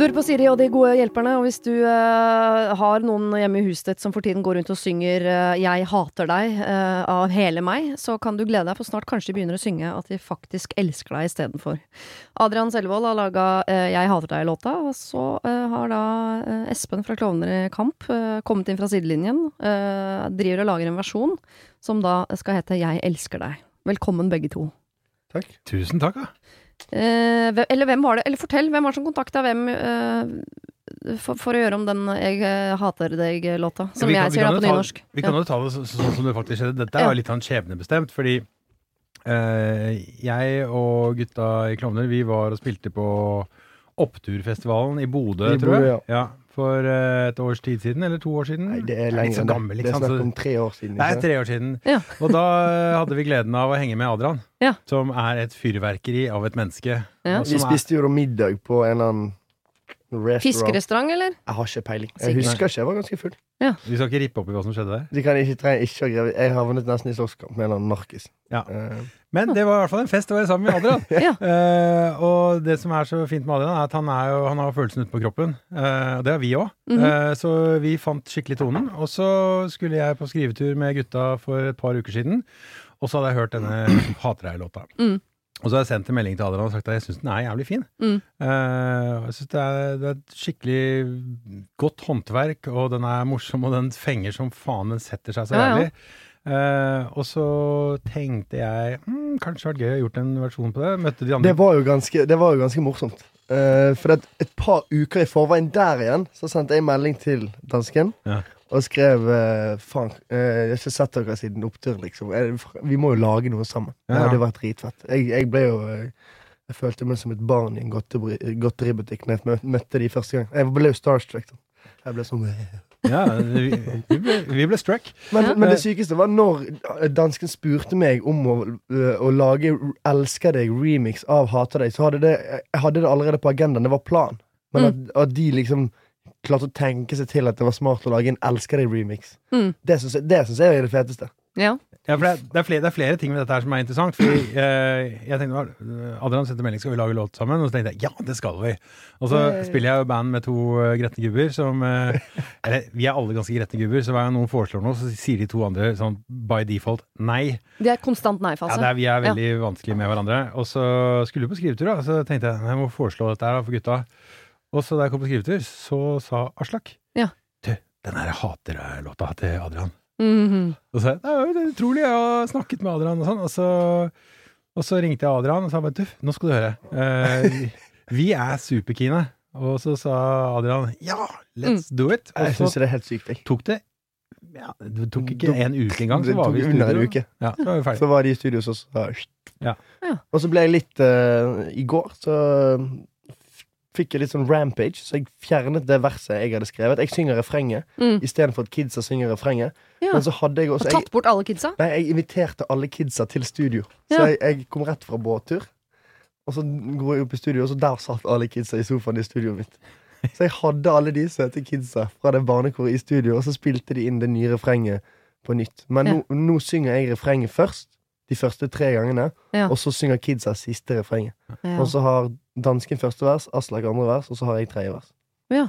Du hører på Siri og de gode hjelperne, og hvis du eh, har noen hjemme i huset ditt som for tiden går rundt og synger eh, 'Jeg hater deg' eh, av hele meg, så kan du glede deg, for snart kanskje de begynner å synge at de faktisk elsker deg istedenfor. Adrian Selvold har laga 'Jeg hater deg'-låta, og så eh, har da eh, Espen fra Klovner i kamp eh, kommet inn fra sidelinjen. eh, driver og lager en versjon som da skal hete 'Jeg elsker deg'. Velkommen begge to. Takk. Tusen takk, da. Eh, eller hvem var det? Eller fortell, hvem var det som kontakta hvem eh, for, for å gjøre om den 'Jeg eh, hater deg'-låta? Som ja, kan- jeg sier da på ta- nynorsk. Vi kan jo ta det så- sånn som det faktisk skjedde. Dette er Ja. jo litt sånn skjebnebestemt, fordi Uh, jeg og gutta i Klovner, vi var og spilte på Oppturfestivalen i Bodø, tror jeg. Bodø, Ja, for eh, et års tid siden, eller to år siden. Nei, det er lenger enn det. Det er snakk om tre år siden. Nei, er tre år siden. Ja. Og da hadde vi gleden av å henge med Adrian, Ja. som er et fyrverkeri av et menneske. Ja. Vi spiste jo middag på en eller annen restaurant. Fiskerestaurant, eller? Jeg har ikke peiling. Sikkert. Jeg husker ikke, jeg var ganske full. Vi skal ikke rippe opp i hva som skjedde der. De kan ikke trenger ikke å grave Jeg havnet nesten i slåsskamp med en eller annen narkis. Ja. Uh, Men det var i hvert fall en fest å være sammen med Adrian. Ja. uh, og det som er så fint med Adrian, er at han, er jo, han har følelsen ute på kroppen. Eh, og det har vi òg. Mhm. så vi fant skikkelig tonen. Og så skulle jeg på skrivetur med gutta for et par uker siden, og så hadde jeg hørt denne Hater deg-låta. Mm. Og så har jeg sendt en melding til Adrian og sagt at jeg syns den er jævlig fin. Mm. Uh, jeg synes det, er, det er et skikkelig godt håndverk, og den er morsom, og den fenger som faen. Den setter seg så Ja, ja. jævlig. Eh, og så tenkte jeg hm, kanskje det hadde vært gøy å gjort en versjon på det. Møtte de andre det, var jo ganske, det var jo ganske morsomt. Uh, for et, et par uker i forveien der igjen, så sendte jeg melding til dansken. Ja. Og skrev eh, Faen, eh, jeg har ikke sett dere siden opptur, liksom. Vi må jo lage noe sammen. Det Ja. hadde vært dritfett. Jeg, jeg ble jo eh, Jeg følte meg som et barn i en godteributikk Når jeg møtte de første gang. Jeg ble jo starstruck. da. Jeg ble sånn Ja, vi, vi, ble, vi ble struck. Men, Ja. men det sykeste var når dansken spurte meg om å, å lage 'Elsker deg'-remix av 'Hater deg'. Så hadde det, jeg hadde det allerede på agendaen. Det var planen. Men at, at de liksom klarte å tenke seg til at det var smart å lage en 'Elsker deg'-remix, Mm. det syns jeg, det synes jeg er det feteste. Ja. Ja, for det, er- det, er flere, det er flere ting med dette her som er interessant. Fordi eh, jeg tenkte Adrian sendte melding skal vi lage låt sammen, og så tenkte jeg ja, det skal vi. Og så Yay. spiller jeg jo band med to uh, gretne gubber som eh, Eller vi er alle ganske gretne gubber, så hver gang noen foreslår noe, så sier de to andre sånn by default nei. Det er konstant nei-fase. det er, Vi er veldig vanskelige med hverandre. Og så skulle vi på skrivetur, da, så tenkte jeg jeg må foreslå dette her for gutta. Og så da jeg kom på skrivetur, så sa Aslak Ja. Du, den her hater jeg-låta til Adrian. Mhm. Og så sa jeg det er jo utrolig, jeg har snakket med Adrian og sånn. Og så, og så ringte jeg Adrian og sa bare du, nå skal du høre. Eh, vi er superkine. Og så sa Adrian ja, let's do it. Og Jeg så syns det er helt sykt. Jeg. tok det ja, Det tok ikke en uke engang, Det så var vi i under en studio. uke. Ja, så var vi. Så var de i studio, så så Ja. Ja. Og så ble jeg litt uh, I går så fikk jeg litt sånn rampage, så jeg fjernet det verset jeg hadde skrevet. Jeg synger refrenget Mm. istedenfor at kidsa synger refrenget. Ja. Men så hadde jeg også Og tatt bort alle kidsa? Nei, jeg inviterte alle kidsa til studio. Så Ja. jeg, jeg kom rett fra båttur. Og så går jeg opp i studio, og så der satt alle kidsa i sofaen i studioet mitt. Så jeg hadde alle de søte kidsa fra det barnekoret i studio, og så spilte de inn det nye refrenget på nytt. Men nå, nå synger jeg refrenget først, de første tre gangene, Ja. og så synger kidsa siste refrenget. Ja. Og så har dansken første vers, Aslak andre vers, og så har jeg tredje vers.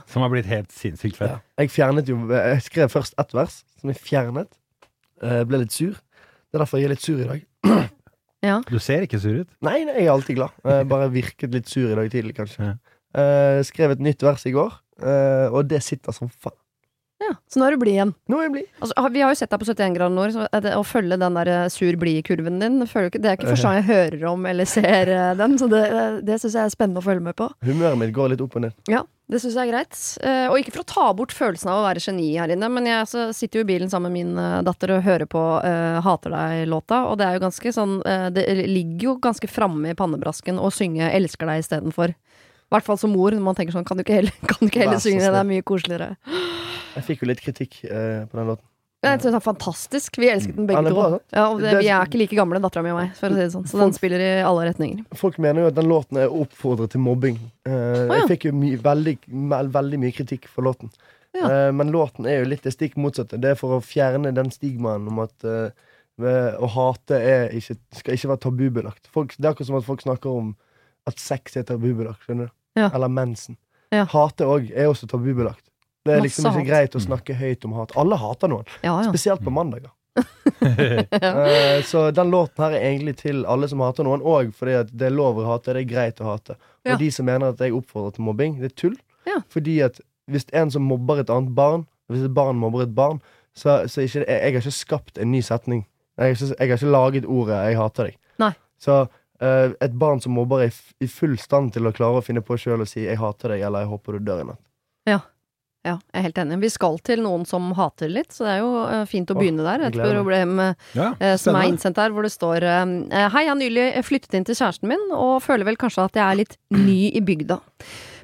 Som har blitt helt sinnssykt fett. Ja. Jeg fjernet jo Jeg skrev først ett vers, som jeg fjernet. Eh, ble litt sur. Det er derfor jeg er litt sur i dag. Du ser ikke sur ut. Nei, nei, jeg er alltid glad. Jeg bare virket litt sur i dag tidlig, kanskje. Ja. Eh, skrev et nytt vers i går, eh, og det sitter som faen. Ja. Så nå er du blid igjen. Nå er jeg blid. Altså, vi har jo sett deg på 71 grader nord, så det, å følge den der eh, sur-blid-kurven din føler Det er ikke første gang jeg hører om eller ser eh, den, så det, det syns jeg er spennende å følge med på. Humøret mitt går litt opp og ned. Ja, det syns jeg er greit. Eh, og ikke for å ta bort følelsen av å være geni her inne, men jeg altså, sitter jo i bilen sammen med min eh, datter og hører på uh, Hater deg-låta, og det er jo ganske sånn uh, Det ligger jo ganske framme i pannebrasken å synge Elsker deg istedenfor. I hvert fall som mor, når man tenker sånn Kan du ikke heller, kan du ikke heller synge det? Det er mye koseligere. Jeg fikk jo litt kritikk eh, på den låten. Jeg synes den er fantastisk. Vi elsket den begge Ja, den er to. sant? Ja, og det, Det- vi er ikke like gamle, dattera mi og meg, for å si det sånn. Så den spiller i alle retninger. Folk mener jo at den låten er oppfordret til mobbing. Eh, ja. Jeg fikk jo my veldig, me- veldig mye kritikk for låten. Ja. Eh, men låten er jo litt det stikk motsatte. Det er for å fjerne den stigmaen om at eh, eh, å hate er ikke, skal ikke være tabubelagt. Folk, det er akkurat som at folk snakker om at sex er tabubelagt. Skjønner du? Ja. Eller mensen. Ja. Hate òg er også tabubelagt. Det er liksom ikke hat. greit å snakke høyt om hat. Alle hater noen, Ja, ja. spesielt på mandager. Eh, så den låten her er egentlig til alle som hater noen, og fordi at det er lov å hate, det er greit å hate. Ja. Og de som mener at jeg oppfordrer til mobbing, det er tull. Ja. Fordi at hvis en som mobber et annet barn, hvis et barn mobber et barn, så, så ikke, jeg, jeg har ikke skapt en ny setning. Jeg har ikke, jeg har ikke laget ordet 'jeg hater deg'. Nei. Så Uh, et barn som mobber, er i, i full stand til å klare å finne på sjøl å si 'jeg hater deg' eller 'jeg håper du dør i natt'. Ja, jeg er helt enig. Vi skal til noen som hater litt, så det er jo eh, fint å begynne der. Et problem eh, Ja, eh, som er innsendt der, hvor det står Hei, jeg har nylig flyttet inn til kjæresten min, og føler vel kanskje at jeg er litt ny i bygda.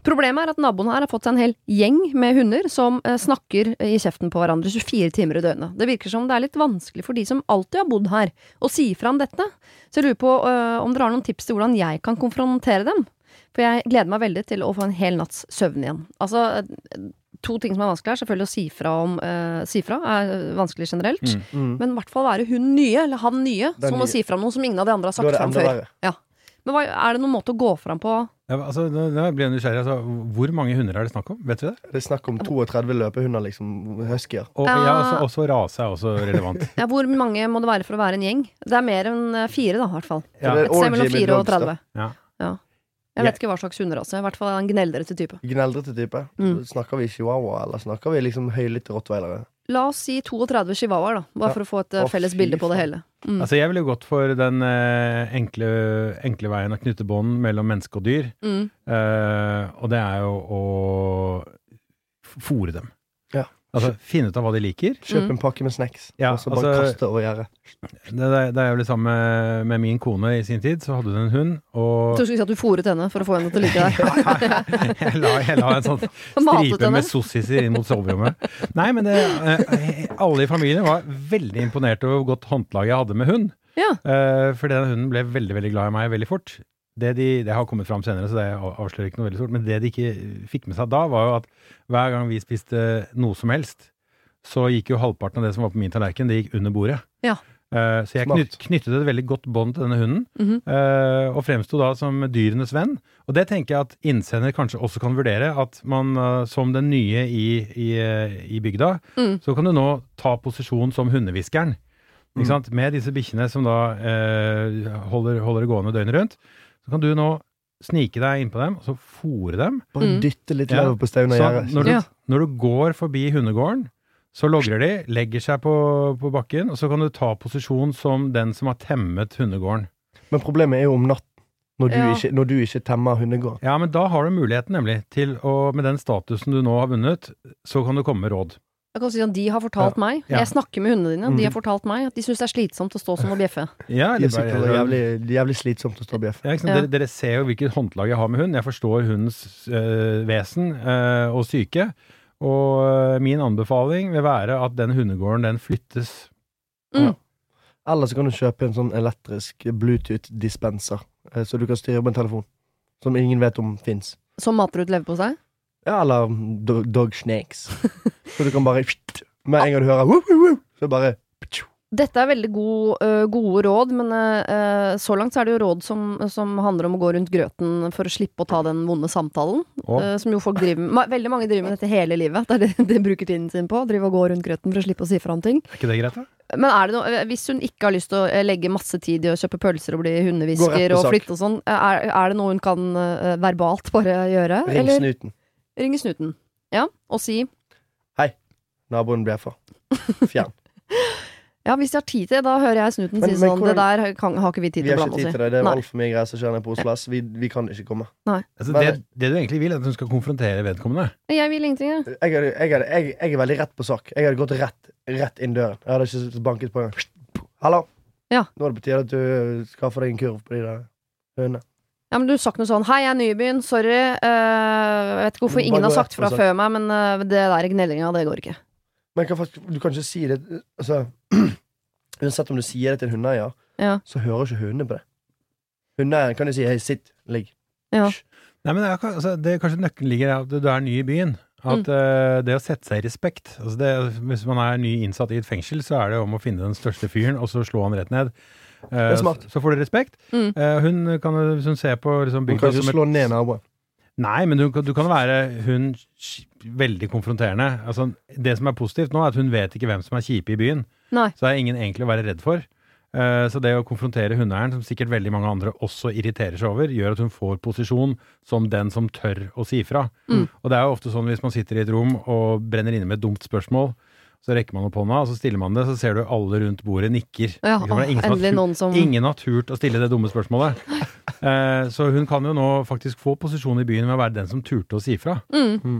Problemet er at naboen her har fått seg en hel gjeng med hunder som snakker i kjeften på hverandre 24 timer i døgnet. Det virker som det er litt vanskelig for de som alltid har bodd her, å si fra om dette. Så jeg lurer på om dere har noen tips til hvordan jeg kan konfrontere dem? For jeg gleder meg veldig til å få en hel natts søvn igjen. Altså, to ting som er vanskelig her. Selvfølgelig å si fra om uh, Si fra er vanskelig generelt. Mm. Mm. Men i hvert fall være hun nye, eller han nye, som må si fra om noe som ingen av de andre har sagt fram før. Ja. Men hva, er det noen måte å gå fram på? Ja, altså, nå blir jeg nysgjerrig. Altså, hvor mange hunder er det snakk om? Vet vi det? Det er snakk om 32 løpehunder, liksom. Huskyer. Og, Ja. ja, også, også rase er også relevant. Ja, hvor mange må det være for å være en gjeng? Det er mer enn fire, da, i hvert fall. Ja. Et sted mellom orgy med fire og 30. Ja. Ja. Jeg vet ikke hva slags hunderase. I hvert fall en gneldrete type. Gneldrete type. Mm. Snakker vi chihuahua, eller snakker vi liksom høylytte rottweilere? La oss si 32 chihuahuaer, da. Bare Ja. for å få et eh, Å, felles bilde på det hele. Mm. Altså, jeg ville gått for den eh, enkle, enkle veien å knytte bånd mellom menneske og dyr. Mm. Eh, og det er jo å fòre dem. Ja. Altså finne ut av hva de liker. Kjøp Mm. en pakke med snacks, Ja, og så bare altså- kaste over gjerdet. Det, det, det er jo det samme med, med min kone i sin tid. Så hadde hun en hund, Jeg og tror du skulle si at du fôret henne for å få henne til å like deg. jeg la, jeg la en sånn Matet stripe henne. med sossiser inn mot soverommet. Nei, men det, eh, alle i familien var veldig imponert over hvor godt håndlag jeg hadde med hund. Ja. Eh, for den hunden ble veldig veldig glad i meg veldig fort. Det, de, det har kommet fram senere, så det avslører ikke noe veldig stort. Men det de ikke fikk med seg da, var jo at hver gang vi spiste noe som helst, så gikk jo halvparten av det som var på min tallerken, det gikk under bordet. Ja. Uh, så jeg knyt, knyttet et veldig godt bånd til denne hunden, mm -hmm. uh, og fremsto da som dyrenes venn. Og det tenker jeg at innsender kanskje også kan vurdere, at man uh, som den nye i, i, i bygda, Mm. så kan du nå ta posisjon som hundehviskeren. Mm. Med disse bikkjene som da eh, holder, holder det gående døgnet rundt, så kan du nå snike deg innpå dem, og så fòre dem. Bare Mm. dytte litt Ja. på under Så gjerdet. når du, Ja. når du går forbi hundegården, så logrer de, legger seg på, på bakken, og så kan du ta posisjon som den som har temmet hundegården. Men problemet er jo om natten, når du, Ja. ikke, når du ikke temmer hundegården. Ja, men da har du muligheten nemlig til å, med den statusen du nå har vunnet, så kan du komme med råd. Jeg kan si at De har fortalt meg Ja. Jeg snakker med hundene dine. De har Mhm. fortalt meg at de syns det er slitsomt å stå som og bjeffe. Ja, De er sikkert bare- jævlig, jævlig slitsomt å stå og bjeffe. Ja, ikke sant? Ja. Dere, dere ser jo hvilket håndlag jeg har med hund. Jeg forstår hundens øh, vesen øh, og syke. Og øh, min anbefaling vil være at den hundegården, den flyttes. Mm. Eller så kan du kjøpe en sånn elektrisk Bluetooth-dispenser, eh, så du kan styre på en telefon. Som ingen vet om fins. Som mater ut leverpostei? Ja, eller do dog snakes. så du kan bare Med en gang du hører woo, woo, woo, så bare Dette er veldig god, uh, gode råd, men uh, så langt så er det jo råd som, som handler om å gå rundt grøten for å slippe å ta den vonde samtalen. Oh. Uh, som jo folk driver med. Ma- Veldig mange driver med dette hele livet. Det er det de bruker tiden sin på. Drive og gå rundt grøten for å slippe å si fra om ting. er ikke det greit, da? Men er det noe, hvis hun ikke har lyst til å legge masse tid i å kjøpe pølser og bli hundehvisker og flytte og sånn, er, er det noe hun kan verbalt bare gjøre? Ring snuten. Ringe snuten. Ja, og si Hei, Naboen bjeffer. Fjern. Ja, hvis de har tid til det, da hører jeg snuten Men- si sånn hvordan- Det der kan, har ikke vi tid Vi til å har ikke tid til det. Det er altfor mye greier som skjer nede på Oslo S. Vi, vi kan ikke komme. Altså, det, det du egentlig vil, er at hun skal konfrontere vedkommende. Jeg vil ingenting, jeg. Jeg, hadde- jeg, hadde- jeg, jeg er veldig rett på sak. Jeg hadde gått rett, rett inn døren. Jeg hadde ikke banket på en gang. Hallo! Ja. Nå er det på tide at du skaffer deg en kurv på de der hundene. Ja, men du har sagt noe sånn 'Hei, jeg er ny i byen. Sorry.' eh, jeg vet ikke hvorfor ingen har sagt fra før meg, men uh, det der gnellinga, det går ikke. Men jeg kan faktisk, du kan ikke si det altså, Uansett om du sier det til en hundeeier, Ja. så hører ikke hundene på det. Hundeeieren kan jo si 'hei, sitt, ligg'. Ja. Nei, men det er, altså, det, Kanskje nøkkelen ligger i at du er ny i byen. At eh, det å sette seg i respekt altså det, Hvis man er ny innsatt i et fengsel, så er det om å finne den største fyren, og så slå han rett ned. Eh, er smart. Så, så får du respekt. Mm. Eh, hun kan hun ser på liksom, bygda kan ikke som et slå ned naboen. Nei, men du, kan- du kan være hun veldig konfronterende. Altså, det som er positivt nå, er at hun vet ikke hvem som er kjipe i byen. Nei. Så det er ingen egentlig å være redd for. Eh, så det å konfrontere hundeeieren, som sikkert veldig mange andre også irriterer seg over, gjør at hun får posisjon som den som tør å si fra. Mm. Og det er jo ofte sånn hvis man sitter i et rom og brenner inne med et dumt spørsmål, så rekker man opp hånda, og så stiller man det, så ser du alle rundt bordet nikker. Ja, Ikke? Det er ingen som har endelig noen som Ingen har turt å stille det dumme spørsmålet. Eh, så hun kan jo nå faktisk få posisjon i byen med å være den som turte å si fra. mm. Mm.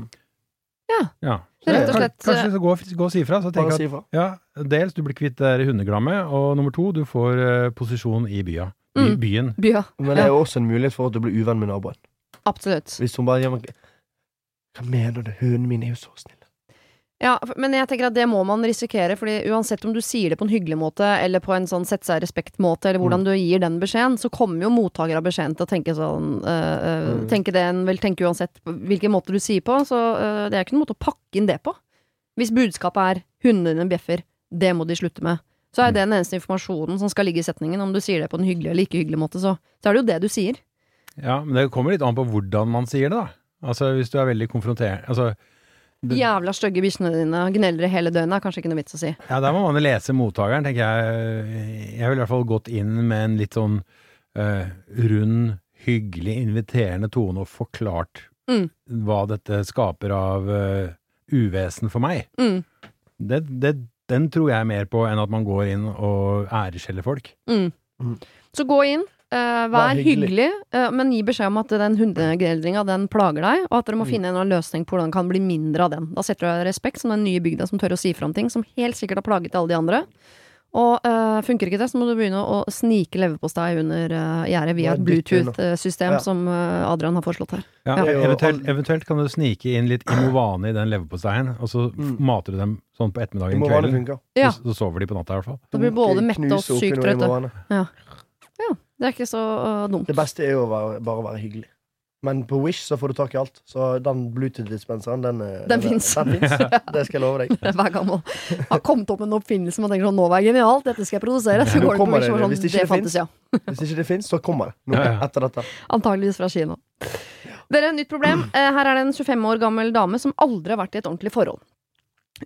Ja. Så rett og slett, Kanskje så gå, gå og si fra. Så jeg at ja, dels du blir kvitt det hundeglammet, hundegrammet, og nummer to, du får eh, posisjon i bya. By, Mm. Byen. Bya. Men det er jo også en mulighet for at du blir uvenn med naboen. Absolutt. Hvis hun bare gjør meg, Hva mener du? Hunden min er jo så snill. Ja, men jeg tenker at det må man risikere, fordi uansett om du sier det på en hyggelig måte, eller på en sånn sette seg i respekt-måte, eller hvordan du gir den beskjeden, så kommer jo mottaker av beskjeden til å tenke sånn øh, øh, Mm. Tenke det en vil tenke uansett hvilken måte du sier på, så øh, det er ikke noen måte å pakke inn det på. Hvis budskapet er 'hundene dine bjeffer', det må de slutte med. Så er det den eneste informasjonen som skal ligge i setningen. Om du sier det på en hyggelig eller ikke hyggelig måte, så, så er det jo det du sier. Ja, men det kommer litt an på hvordan man sier det, da. Altså hvis du er veldig konfrontert altså, Jævla stygge bikkjene dine gneldrer hele døgnet, er kanskje ikke noe vits å si. Ja, der må man lese mottakeren, tenker jeg. Jeg ville i hvert fall gått inn med en litt sånn uh, rund, hyggelig, inviterende tone og forklart Mm. hva dette skaper av uh, uvesen for meg. Mm. Det, det, den tror jeg mer på enn at man går inn og æreskjeller folk. Mm. Mm. Så gå inn, eh, vær Vær hyggelig, hyggelig. uh, men gi beskjed om at den hundegreldringa den plager deg, og at dere må Mm. finne en eller annen løsning på hvordan det kan bli mindre av den. Da setter du deg respekt som den nye bygda som tør å si fra om ting som helt sikkert har plaget alle de andre. Og uh, funker ikke det, så må du begynne å snike leverpostei under uh, gjerdet via et. Bluetooth-system Ja. som uh, Adrian har foreslått her. Ja, Ja. Eventuelt, eventuelt kan du snike inn litt Imovane i den leverposteien, og så Mm. mater du dem sånn på ettermiddagen kvelden. Ja. Så, så sover de på natta i hvert fall. Da blir både mette og sykt trøtte. Ja. Ja, det er ikke så eh, dumt. Det beste er jo å være, bare være hyggelig. Men på Wish så får du tak i alt. Så den Bluetooth-dispenseren, den, den, Den fins. Den finnes. Det skal jeg love deg. Hver gang man har kommet opp med en oppfinnelse man tenker sånn 'nå var jeg genialt, dette skal jeg produsere', så går det på Wish det. sånn, Hvis ikke det fantes, ja. Hvis ikke det fins, så kommer det noe Ja, ja. etter dette. Antageligvis fra Kina. Dere, nytt problem. Eh, Her er det en 25 år gammel dame som aldri har vært i et ordentlig forhold.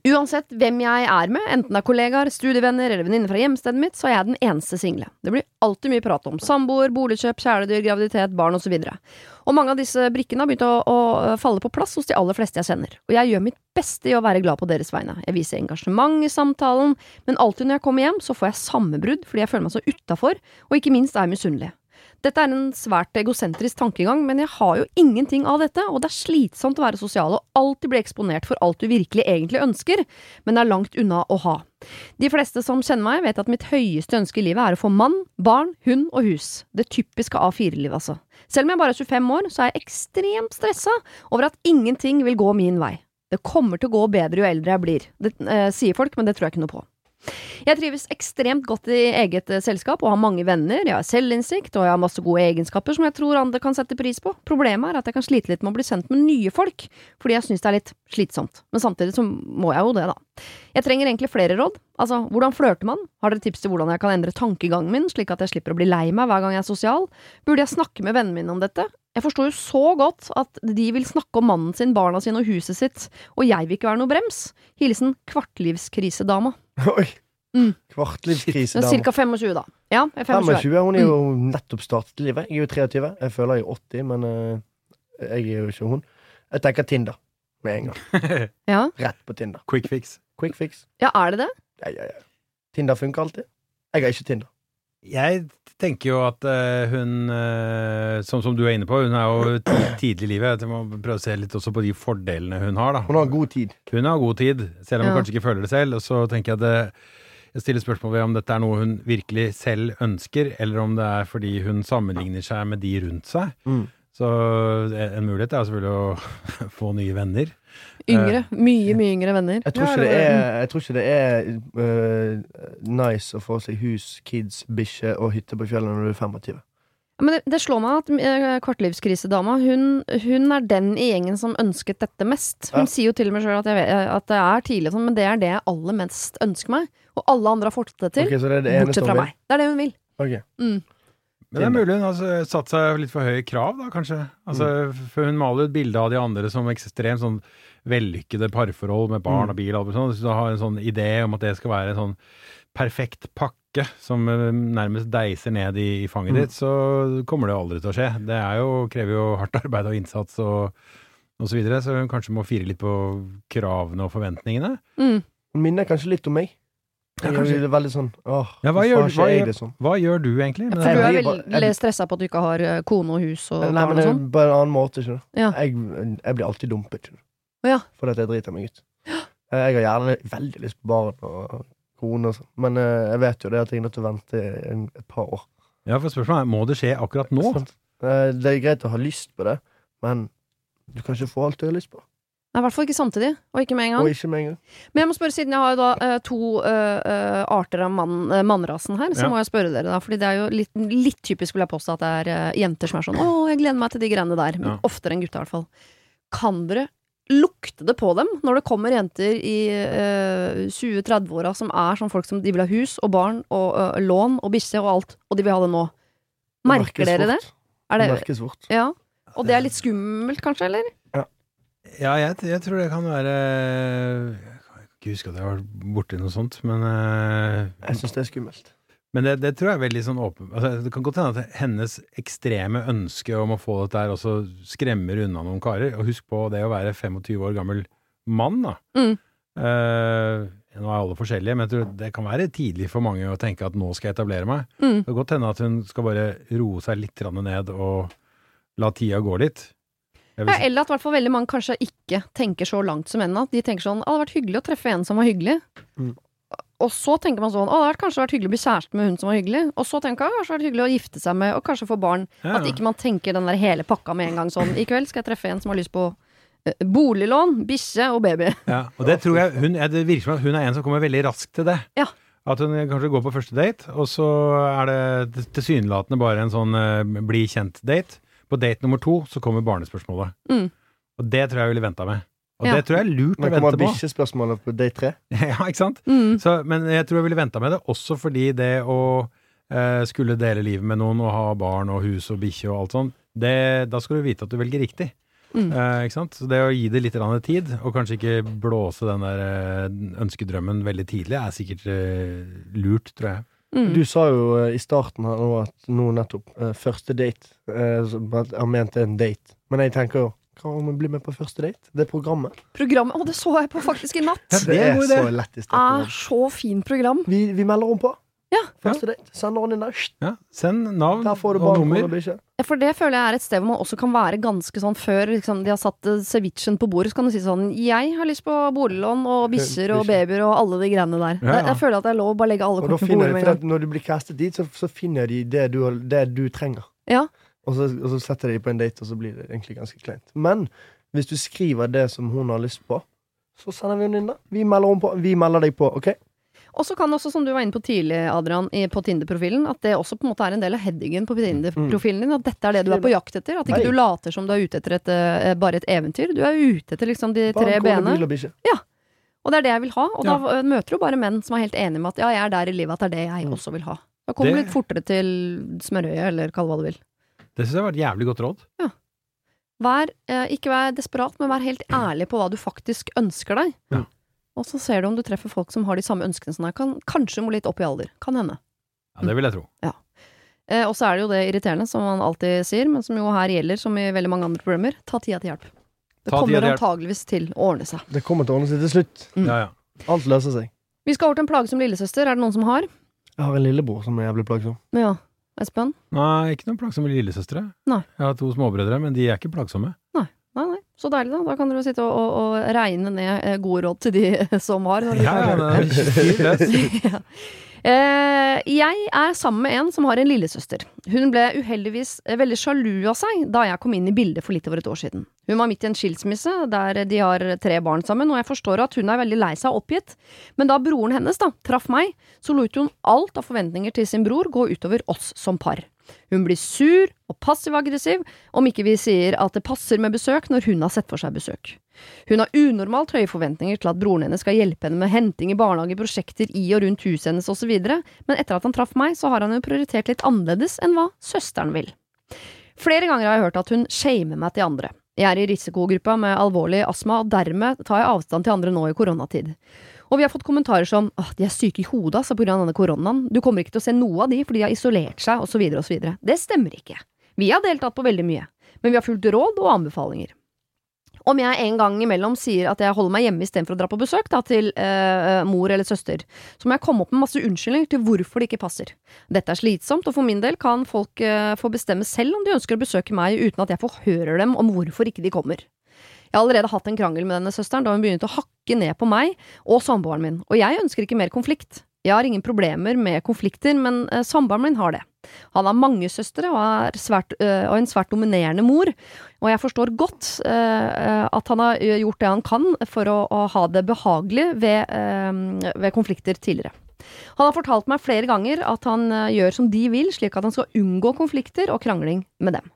Uansett hvem jeg er med, enten det er kollegaer, studievenner eller venninner fra hjemstedet mitt, så er jeg den eneste single. Det blir alltid mye prat om samboer, boligkjøp, kjæledyr, graviditet, barn osv. Og mange av disse brikkene har begynt å, å falle på plass hos de aller fleste jeg kjenner. Og jeg gjør mitt beste i å være glad på deres vegne. Jeg viser engasjement i samtalen, men alltid når jeg kommer hjem, så får jeg sammenbrudd fordi jeg føler meg så utafor, og ikke minst er jeg misunnelig. Dette er en svært egosentrisk tankegang, men jeg har jo ingenting av dette, og det er slitsomt å være sosial og alltid bli eksponert for alt du virkelig egentlig ønsker, men er langt unna å ha. De fleste som kjenner meg, vet at mitt høyeste ønske i livet er å få mann, barn, hund og hus. Det typiske A4-livet, altså. Selv om jeg bare er 25 år, så er jeg ekstremt stressa over at ingenting vil gå min vei. Det kommer til å gå bedre jo eldre jeg blir. Det eh, sier folk, men det tror jeg ikke noe på. Jeg trives ekstremt godt i eget eh, selskap og har mange venner, jeg har selvinnsikt og jeg har masse gode egenskaper som jeg tror andre kan sette pris på. Problemet er at jeg kan slite litt med å bli sendt med nye folk, fordi jeg syns det er litt slitsomt. Men samtidig så må jeg jo det, da. Jeg trenger egentlig flere råd. Altså, hvordan flørter man? Har dere tips til hvordan jeg kan endre tankegangen min, slik at jeg slipper å bli lei meg hver gang jeg er sosial? Burde jeg snakke med vennene mine om dette? Jeg forstår jo så godt at de vil snakke om mannen sin, barna sine og huset sitt, og jeg vil ikke være noe brems. Hilsen kvartlivskrisedama. Oi. Mm. Kvartlivskrise. Det er. Cirka 25, da. Ja, jeg er 25 25. Hun er jo nettopp startet livet. Jeg er jo 23. Jeg føler jeg er 80, men uh, jeg er jo ikke hun. Jeg tenker Tinder med en gang. Ja. Rett på Tinder. Quick fix. Quick fix. ja, er det det? Ja, ja, ja. Tinder funker alltid. Jeg har ikke Tinder. Jeg tenker jo at eh, hun, eh, som, som du er inne på, hun er jo tidlig i livet. Jeg må prøve å se litt også på de fordelene hun har, da. Hun har god tid. Hun har god tid, selv om hun Ja. kanskje ikke føler det selv. Og så tenker jeg at det, jeg stiller spørsmål ved om dette er noe hun virkelig selv ønsker, eller om det er fordi hun sammenligner seg med de rundt seg. Mm. Så en mulighet er selvfølgelig å få nye venner. Yngre. Mye, mye yngre venner. Jeg tror ikke det er, jeg tror ikke det er uh, nice å få seg hus, kids, bikkje og hytte på fjellet når du er 25. Men det, det slår meg at kortlivskrisedama hun, hun er den i gjengen som ønsket dette mest. Hun Ja. sier jo til og med sjøl at, at det er tidlig, sånn, men det er det jeg aller mest ønsker meg. Og alle andre har fått det til, okay, så det er det bortsett fra meg. Det er det hun vil. Okay. Mm. Men det er mulig hun har altså, satt seg litt for høye krav, da, kanskje. Altså, For hun maler ut bilde av de andre som ekstremt sånn vellykkede parforhold med barn og bil og sånt. Så du har en sånn idé om at det skal være en sånn perfekt pakke som eh, nærmest deiser ned i, i fanget Mm. ditt, så kommer det jo aldri til å skje. Det er jo, krever jo hardt arbeid og innsats og, og så videre, så hun kanskje må fire litt på kravene og forventningene. Mm. Hun minner kanskje litt om meg. Ja, Jeg det er veldig sånn Åh, Ja, hva gjør du- hva gjør- sånn? Hva gjør du egentlig? med For det? du er jeg blir bare- veldig stressa på at du ikke har eh, kone og hus og Nei, men det er sånn? bare en annen måte, ikke Ja. Jeg, jeg blir alltid dumpet, ikke Å ja. Fordi at jeg driter meg ut. Jeg har gjerne veldig lyst på barn og kone og sånn, men eh, jeg vet jo det at jeg er nødt til å vente en- et par år. Ja, for spørsmålet er, må det skje akkurat nå? Eh, Det er greit å ha lyst på det, men du kan ikke få alt du har lyst på. Nei, i hvert fall ikke samtidig, og ikke med en gang. Og ikke med en gang. Men jeg må spørre, siden jeg har jo da eh, to eh, eh, arter av mann, eh, mannrasen her, så Ja. må jeg spørre dere da. Fordi det er jo litt, litt typisk, vil jeg påstå, at det er eh, jenter som er sånn 'Å, jeg gleder meg til de greiene der'. Men Ja. oftere enn gutta, i hvert fall. Kan dere lukte det på dem når det kommer jenter i eh, 20-30-åra som er sånn folk som de vil ha hus og barn og eh, lån og bikkje og alt, og de vil ha det nå? Merker merkes dere det? fort. Er Det det merkes fort. ja. Og det er litt skummelt, kanskje, eller? Ja, jeg, jeg tror det kan være Jeg kan ikke huske at jeg har vært borti noe sånt, men eh, Jeg syns det er skummelt. Men det, det tror jeg er veldig sånn åpen altså, Det kan godt hende at hennes ekstreme ønske om å få dette her også skremmer unna noen karer. Og husk på det å være 25 år gammel mann, da. Mm. Uh, nå er alle forskjellige, men jeg tror det kan være tidlig for mange å tenke at nå skal jeg etablere meg. Mm. Det kan godt hende at hun skal bare roe seg litt ned og la tida gå litt. Ja, eller at hvert fall veldig mange kanskje ikke tenker så langt som henne. At de tenker sånn 'Å, det hadde vært hyggelig å treffe en som var hyggelig'. Mm. Og så tenker man sånn 'Å, det hadde kanskje vært hyggelig å bli kjæreste med hun som var hyggelig'. Og så tenker man 'Å, hadde vært hyggelig å gifte seg med, og kanskje få barn'. Ja, At ikke man tenker den der hele pakka med en gang sånn 'I kveld skal jeg treffe en som har lyst på eh, boliglån, bikkje og baby'. Ja, og det tror jeg hun, Det virker som at hun er en som kommer veldig raskt til det. Ja. At hun kanskje går på første date, og så er det tilsynelatende bare en sånn uh, bli kjent-date. På date nummer to så kommer barnespørsmålet. Mm. Og det tror jeg jeg ville venta med. Og Ja. det tror jeg er lurt å Men kommer vente på. bikkjespørsmålet på date tre? ja, ikke sant? Mm. Så, men jeg tror jeg ville venta med det, også fordi det å eh, skulle dele livet med noen og ha barn og hus og bikkje og alt sånt, det, da skal du vite at du velger riktig. Mm. Eh, ikke sant? Så det å gi det litt tid, og kanskje ikke blåse den der eh, ønskedrømmen veldig tidlig, er sikkert eh, lurt, tror jeg. Mm. Du sa jo eh, i starten her nå at nå nettopp eh, første date eh, Han mente en date. Men jeg tenker jo Hva om vi blir med på første date? Det programmet. Programmet Å, det så jeg på faktisk i natt! Ja, Det det er er så lættis. det Er så fin program. Vi, vi melder om på. Ja. Første date. Sender henne inn der. Ja, Send navn Der får du og barn, nummer. bikkje. Ja, For det føler jeg er et sted hvor man også kan være ganske sånn før liksom, de har satt eh, cevichen på bordet, så kan du si sånn Jeg har lyst på boliglån og bikkjer og Bikkjer. babyer og alle de greiene der. Ja, ja. Jeg, jeg føler at det er lov å bare legge alle Og da kortene på finner bordet de, med for en at gang. når du blir castet dit, så, så finner de det du, har- det du trenger. Ja. Og så, og så setter de på en date, og så blir det egentlig ganske kleint. Men hvis du skriver det som hun har lyst på, så sender vi henne inn da. Vi melder, henne på. Vi melder deg på, OK? Og så kan også, som du var inne på tidlig, Adrian, i, på Tinder-profilen, at det også på en måte er en del av headingen på Tinder-profilen din. At dette er det du er på jakt etter. At ikke Nei. du later som du er ute etter et, eh, bare et eventyr. Du er ute etter liksom de Barn, tre bena. Ja. og det er det jeg vil ha. Og Ja. da eh, møter du bare menn som er helt enige med at ja, jeg er der i livet at det er det jeg Mm. også vil ha. Da kommer du litt fortere til smørøyet, eller kall det hva du vil. Det syns jeg var et jævlig godt råd. Ja. Vær, eh, ikke vær desperat, men vær helt ærlig på hva du faktisk ønsker deg. Ja. Og så ser du om du treffer folk som har de samme ønskene som deg. Kan, kanskje må litt opp i alder. Kan hende. Ja, Det vil jeg tro. Eh, og så er det jo det irriterende, som man alltid sier, men som jo her gjelder, som i veldig mange andre problemer. Ta tida til hjelp. Det Ta kommer antageligvis til å ordne seg. Det kommer til å ordne seg til slutt. Mm. Ja, ja. Alt løser seg. Vi skal over til en plagsom lillesøster. Er det noen som har? Jeg har en lillebror som er jævlig plagsom. Ja. Espen? Nei, ikke noen plagsomme lillesøstre. Nei. Jeg har to småbrødre, men de er ikke plagsomme. Nei, Nei, nei. Så deilig, da. Da kan dere sitte og, og, og regne ned eh, gode råd til de som har. Ja, ja, ja. Eh, jeg er sammen med en som har en lillesøster. Hun ble uheldigvis eh, veldig sjalu av seg da jeg kom inn i bildet for litt over et år siden. Hun var midt i en skilsmisse der de har tre barn sammen, og jeg forstår at hun er veldig lei seg og oppgitt. Men da broren hennes da traff meg, så lot hun alt av forventninger til sin bror gå utover oss som par. Hun blir sur og passiv-aggressiv om ikke vi sier at det passer med besøk når hun har sett for seg besøk. Hun har unormalt høye forventninger til at broren hennes skal hjelpe henne med henting i barnehage, prosjekter i og rundt huset hennes osv., men etter at han traff meg, så har han jo prioritert litt annerledes enn hva søsteren vil. Flere ganger har jeg hørt at hun shamer meg til andre. Jeg er i risikogruppa med alvorlig astma, og dermed tar jeg avstand til andre nå i koronatid. Og vi har fått kommentarer som åh, de er syke i hodet altså av denne koronaen, du kommer ikke til å se noe av de fordi de har isolert seg, osv., osv. Det stemmer ikke. Vi har deltatt på veldig mye, men vi har fulgt råd og anbefalinger. Om jeg en gang imellom sier at jeg holder meg hjemme istedenfor å dra på besøk da, til eh, mor eller søster, så må jeg komme opp med masse unnskyldninger til hvorfor det ikke passer. Dette er slitsomt, og for min del kan folk eh, få bestemme selv om de ønsker å besøke meg uten at jeg forhører dem om hvorfor ikke de kommer. Jeg har allerede hatt en krangel med denne søsteren da hun begynte å hakke ned på meg og samboeren min, og jeg ønsker ikke mer konflikt. Jeg har ingen problemer med konflikter, men eh, samboeren min har det. Han har mange søstre og, er svært, øh, og en svært dominerende mor, og jeg forstår godt øh, at han har gjort det han kan for å, å ha det behagelig ved, øh, ved, konflikter tidligere. Han har fortalt meg flere ganger at han gjør som de vil, slik at han skal unngå konflikter og krangling med dem.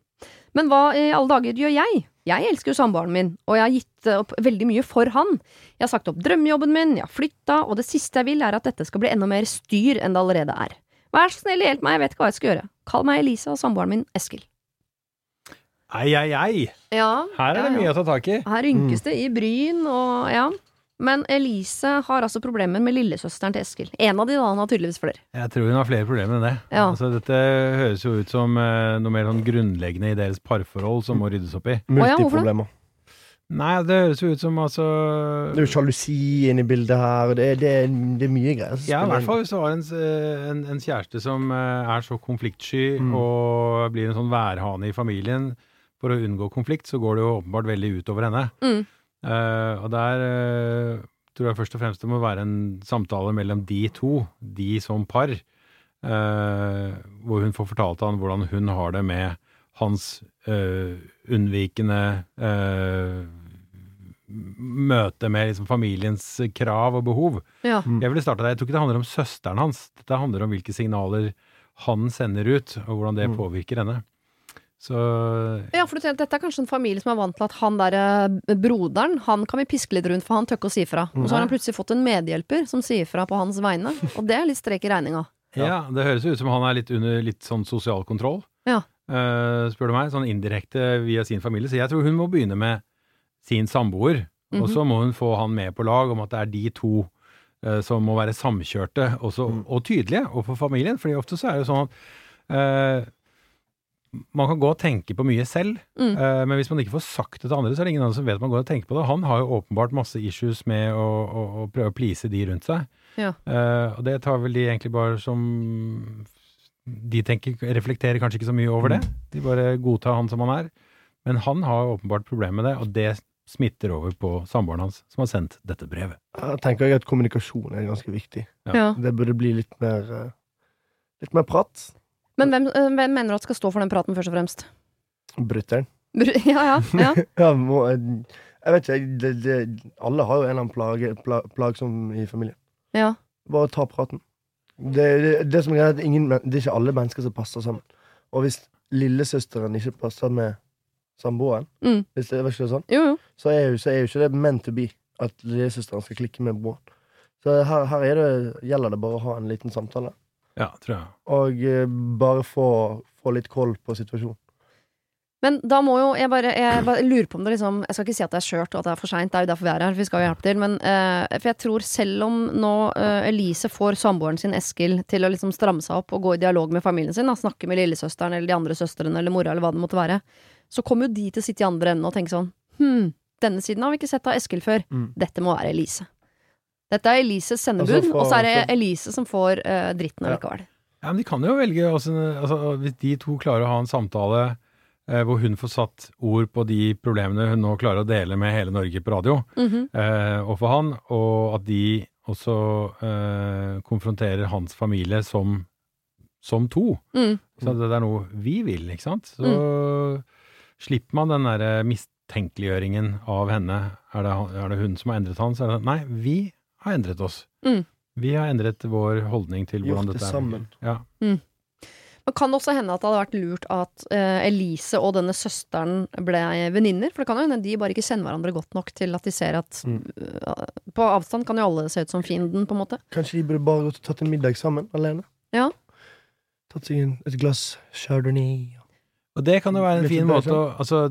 Men hva i alle dager gjør jeg? Jeg elsker jo samboeren min, og jeg har gitt opp veldig mye for han. Jeg har sagt opp drømmejobben min, jeg har flytta, og det siste jeg vil er at dette skal bli enda mer styr enn det allerede er. Vær så snill, hjelp meg, jeg vet ikke hva jeg skal gjøre. Kall meg Elise og samboeren min Eskil. Ei, ei, ei. Ja, Her er det mye ja. å ta tak i. Her rynkes det i bryn og ja. Men Elise har altså problemer med lillesøsteren til Eskil. En av de, da. Han har tydeligvis flere. Jeg tror hun har flere problemer enn det. Ja. Altså, dette høres jo ut som eh, noe mer sånn grunnleggende i deres parforhold som må ryddes opp i. Multiproblemer. Nei, det høres jo ut som altså Det er jo sjalusi inne i bildet her, og det, det, det er mye greier. Ja, i hvert fall hvis du har en, en, en kjæreste som eh, er så konfliktsky Mm. og blir en sånn værhane i familien for å unngå konflikt, så går det jo åpenbart veldig utover henne. Mm. Eh, og der uh, tror jeg først og fremst det må være en samtale mellom de to, de som par, uh, hvor hun får fortalt han hvordan hun har det med hans eh, unnvikende eh, møte med liksom familiens krav og behov. Ja. Mm. Jeg ville starta der. Jeg tror ikke det handler om søsteren hans. Dette handler om hvilke signaler han sender ut, og hvordan det Mm. påvirker henne. Så Ja, for du tenker, Dette er kanskje en familie som er vant til at han der eh, broderen Han kan vi piske litt rundt, for han tør ikke å si fra. Og så har han plutselig fått en medhjelper som sier fra på hans vegne. Og det er litt strek i regninga. ja, det høres ut som han er litt under litt sånn sosial kontroll, Ja. eh, spør du meg. Sånn indirekte via sin familie. Så jeg tror hun må begynne med sin samboer, og Mhm. så må hun få han med på lag om at det er de to eh, som må være samkjørte også, Mm. og tydelige overfor familien. fordi ofte så er det jo sånn at eh, man kan gå og tenke på mye selv, Mm. uh, men hvis man ikke får sagt det til andre, så er det ingen andre som vet at man går og tenker på det. Han har jo åpenbart masse issues med å, å, å prøve å please de rundt seg. Ja. Uh, og det tar vel de egentlig bare som De tenker, reflekterer kanskje ikke så mye over det. De bare godtar han som han er. Men han har åpenbart problemer med det, og det smitter over på samboeren hans, som har sendt dette brevet. Jeg tenker jeg at kommunikasjon er ganske viktig. Ja. Ja. Det burde bli litt mer eh, Litt mer prat. Men hvem, eh, hvem mener du at skal stå for den praten, først og fremst? Brutter'n. Br- Ja, ja. ja. Ja, må, jeg vet ikke, det, det, alle har jo en eller annen plage, pla, plagsom i familien. ja. Bare ta praten. Det, det, som er greit, ingen, det er ikke alle mennesker som passer sammen. Og hvis lillesøsteren ikke passer med samboeren, Mm. hvis det, var ikke sånn, Jo, jo. så er, jo, så er jo ikke det meant to be at lillesøsteren skal klikke med broren. Så her, her er det, gjelder det bare å ha en liten samtale, Ja, tror jeg. og eh, bare få, få litt koll på situasjonen. Men da må jo jeg bare, jeg bare lurer på om det liksom Jeg skal ikke si at det er skjørt og at det er for seint, det er jo derfor vi er her. Vi skal jo hjelpe til. Men eh, for jeg tror selv om nå eh, Elise får samboeren sin Eskil til å liksom stramme seg opp og gå i dialog med familien sin, da, snakke med lillesøsteren eller de andre søstrene eller mora eller hva det måtte være, så kommer jo de til å sitte i andre enden og tenke sånn Hm, denne siden har vi ikke sett av Eskil før. Mm. Dette må være Elise. Dette er Elises sendebud, Altså, for- og så er det Elise som får uh, dritten Ja. allikevel. Ja, men de kan jo velge også, altså, Hvis de to klarer å ha en samtale eh, hvor hun får satt ord på de problemene hun nå klarer å dele med hele Norge på radio, Mhm. eh, og for han, og at de også eh, konfronterer hans familie som, som to. Mm. Så det er noe vi vil, ikke sant? Så slipper man den derre mistenkeliggjøringen av henne. Er det, er det hun som har endret han? Så er det nei, vi har endret oss. Mm. Vi har endret vår holdning til hvordan Gjort det dette er. sammen. Ja. Det kan også hende at det hadde vært lurt at eh, Elise og denne søsteren ble venninner. For det kan jo hende de bare ikke kjenner hverandre godt nok til at de ser at Mm. eh, På avstand kan jo alle se ut som fienden, på en måte. Kanskje de burde bare gått og tatt en middag sammen, alene? Ja. Tatt seg en, et glass chardonnay. Og det kan jo være en Litt fin bedre, måte å Altså,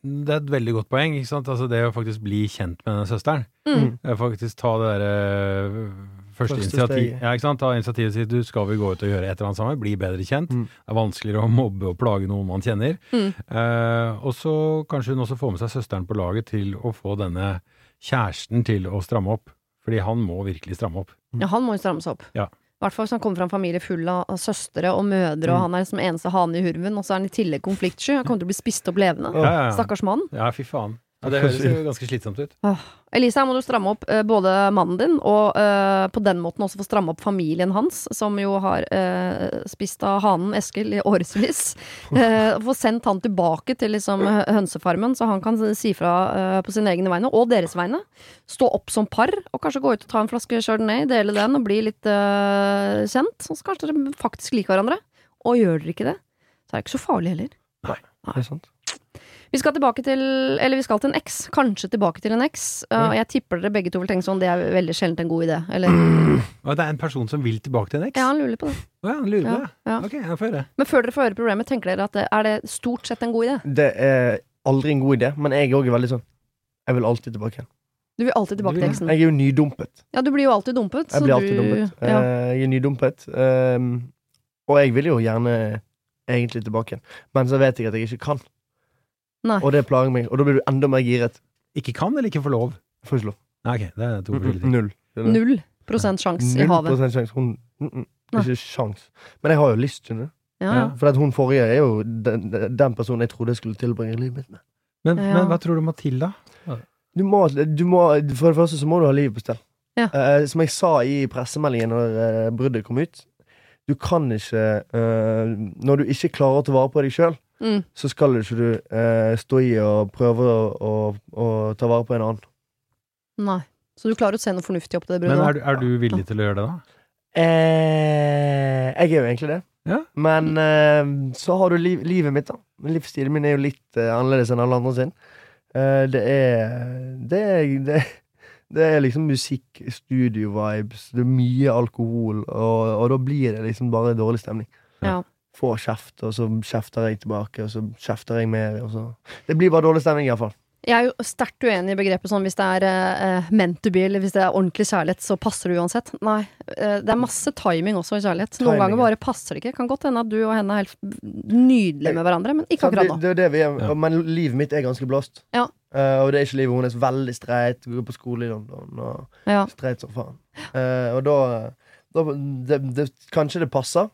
det er et veldig godt poeng, ikke sant? Altså det å faktisk bli kjent med denne søsteren. Mm. Faktisk ta det derre første, Første initiativ. Ja, ikke sant? Ta initiativet og si du skal vi gå ut og gjøre et eller annet sammen, bli bedre kjent. Mm. Det er vanskeligere å mobbe og plage noen man kjenner. Mm. Eh, og så kanskje hun også får med seg søsteren på laget til å få denne kjæresten til å stramme opp. Fordi han må virkelig stramme opp. Ja, han må jo stramme seg opp. Ja. Hvert fall hvis han kommer fra en familie full av søstre og mødre, og Mm. han er liksom eneste hane i hurven, og så er han i tillegg konfliktsky. Han kommer til å bli spist opp levende. Ja, ja, ja. Stakkars mann. ja fy faen. Ja, det høres jo ganske slitsomt ut. Elise, her må du stramme opp eh, både mannen din, og eh, på den måten også få stramme opp familien hans, som jo har eh, spist av hanen Eskil i årevis. Eh, få sendt han tilbake til liksom hønsefarmen, så han kan si fra eh, på sine egne vegne, og deres vegne. Stå opp som par, og kanskje gå ut og ta en flaske chardonnay, dele den, og bli litt eh, kjent. Så kanskje dere faktisk liker hverandre. Og gjør dere ikke det, så er det ikke så farlig heller. Nei, Det er sant. Vi skal tilbake til Eller vi skal til en eks. Kanskje tilbake til en eks. Uh, og jeg tipper dere begge to vil tenke sånn, det er veldig sjelden en god idé. Eller Og det er en person som vil tilbake til en eks? Ja, han lurer på det. Å ja, han lurer på Ja, det? ja. Ok, jeg får høre. Men før dere får høre problemet, tenker dere at det, er det stort sett en god idé? Det er aldri en god idé, men jeg òg er veldig sånn Jeg vil alltid tilbake igjen. Du vil alltid tilbake til eksen. Jeg er jo nydumpet. Ja, du blir jo alltid dumpet. Jeg så blir alltid du, dumpet. Ja. Eh, Jeg er nydumpet. Um, og jeg vil jo gjerne egentlig tilbake igjen, men så vet jeg at jeg ikke kan. Nei. Og det plager meg, og da blir du enda mer giret. Ikke kan eller ikke får lov? Får ikke lov. Nei, ok, det er to forskjellige ting. Null. Null prosent sjanse i Null havet. prosent sjanse. Hun mm, mm, Nei. Ikke sjans. Men jeg har jo lyst, skjønner du. Ja, ja. For at hun forrige er jo den, den personen jeg trodde jeg skulle tilbringe livet mitt med. Men, Ja. men hva tror du må til, da? Du må, du må, for det første så må du ha livet på stell. Ja. Eh, som jeg sa i pressemeldingen når eh, bruddet kom ut, du kan ikke eh, Når du ikke klarer å ta vare på deg sjøl, Mm. så skal ikke du eh, stå i og prøve å, å, å ta vare på en annen. Nei. Så du klarer å se noe fornuftig opp til det Men er, du- er du villig til å gjøre det, da? Eh, jeg er jo egentlig det. Ja. Men eh, så har du liv, livet mitt, da. Livsstilen min er jo litt eh, annerledes enn alle andre sin. Eh, det er det er, det, det er liksom musikk, studio-vibes, det er mye alkohol, og, og da blir det liksom bare dårlig stemning. Ja. Får kjeft, og så kjefter jeg tilbake, og så kjefter jeg mer. Og så. Det blir bare dårlig stemning, iallfall. Jeg er jo sterkt uenig i begrepet sånn hvis det er uh, meant to be, eller hvis det er ordentlig kjærlighet, så passer det uansett. Nei. Uh, det er masse timing også i kjærlighet. Noen Timing, ganger bare passer det ikke. Kan godt hende at du og henne er helt nydelige med hverandre, men ikke akkurat nå. det er det vi er, Ja. Men livet mitt er ganske blåst. Ja. Uh, og det er ikke livet hennes. Veldig streit. Går på skole i London. Og Ja. streit som faen. Eh, og da, da det, det, Kanskje det passer,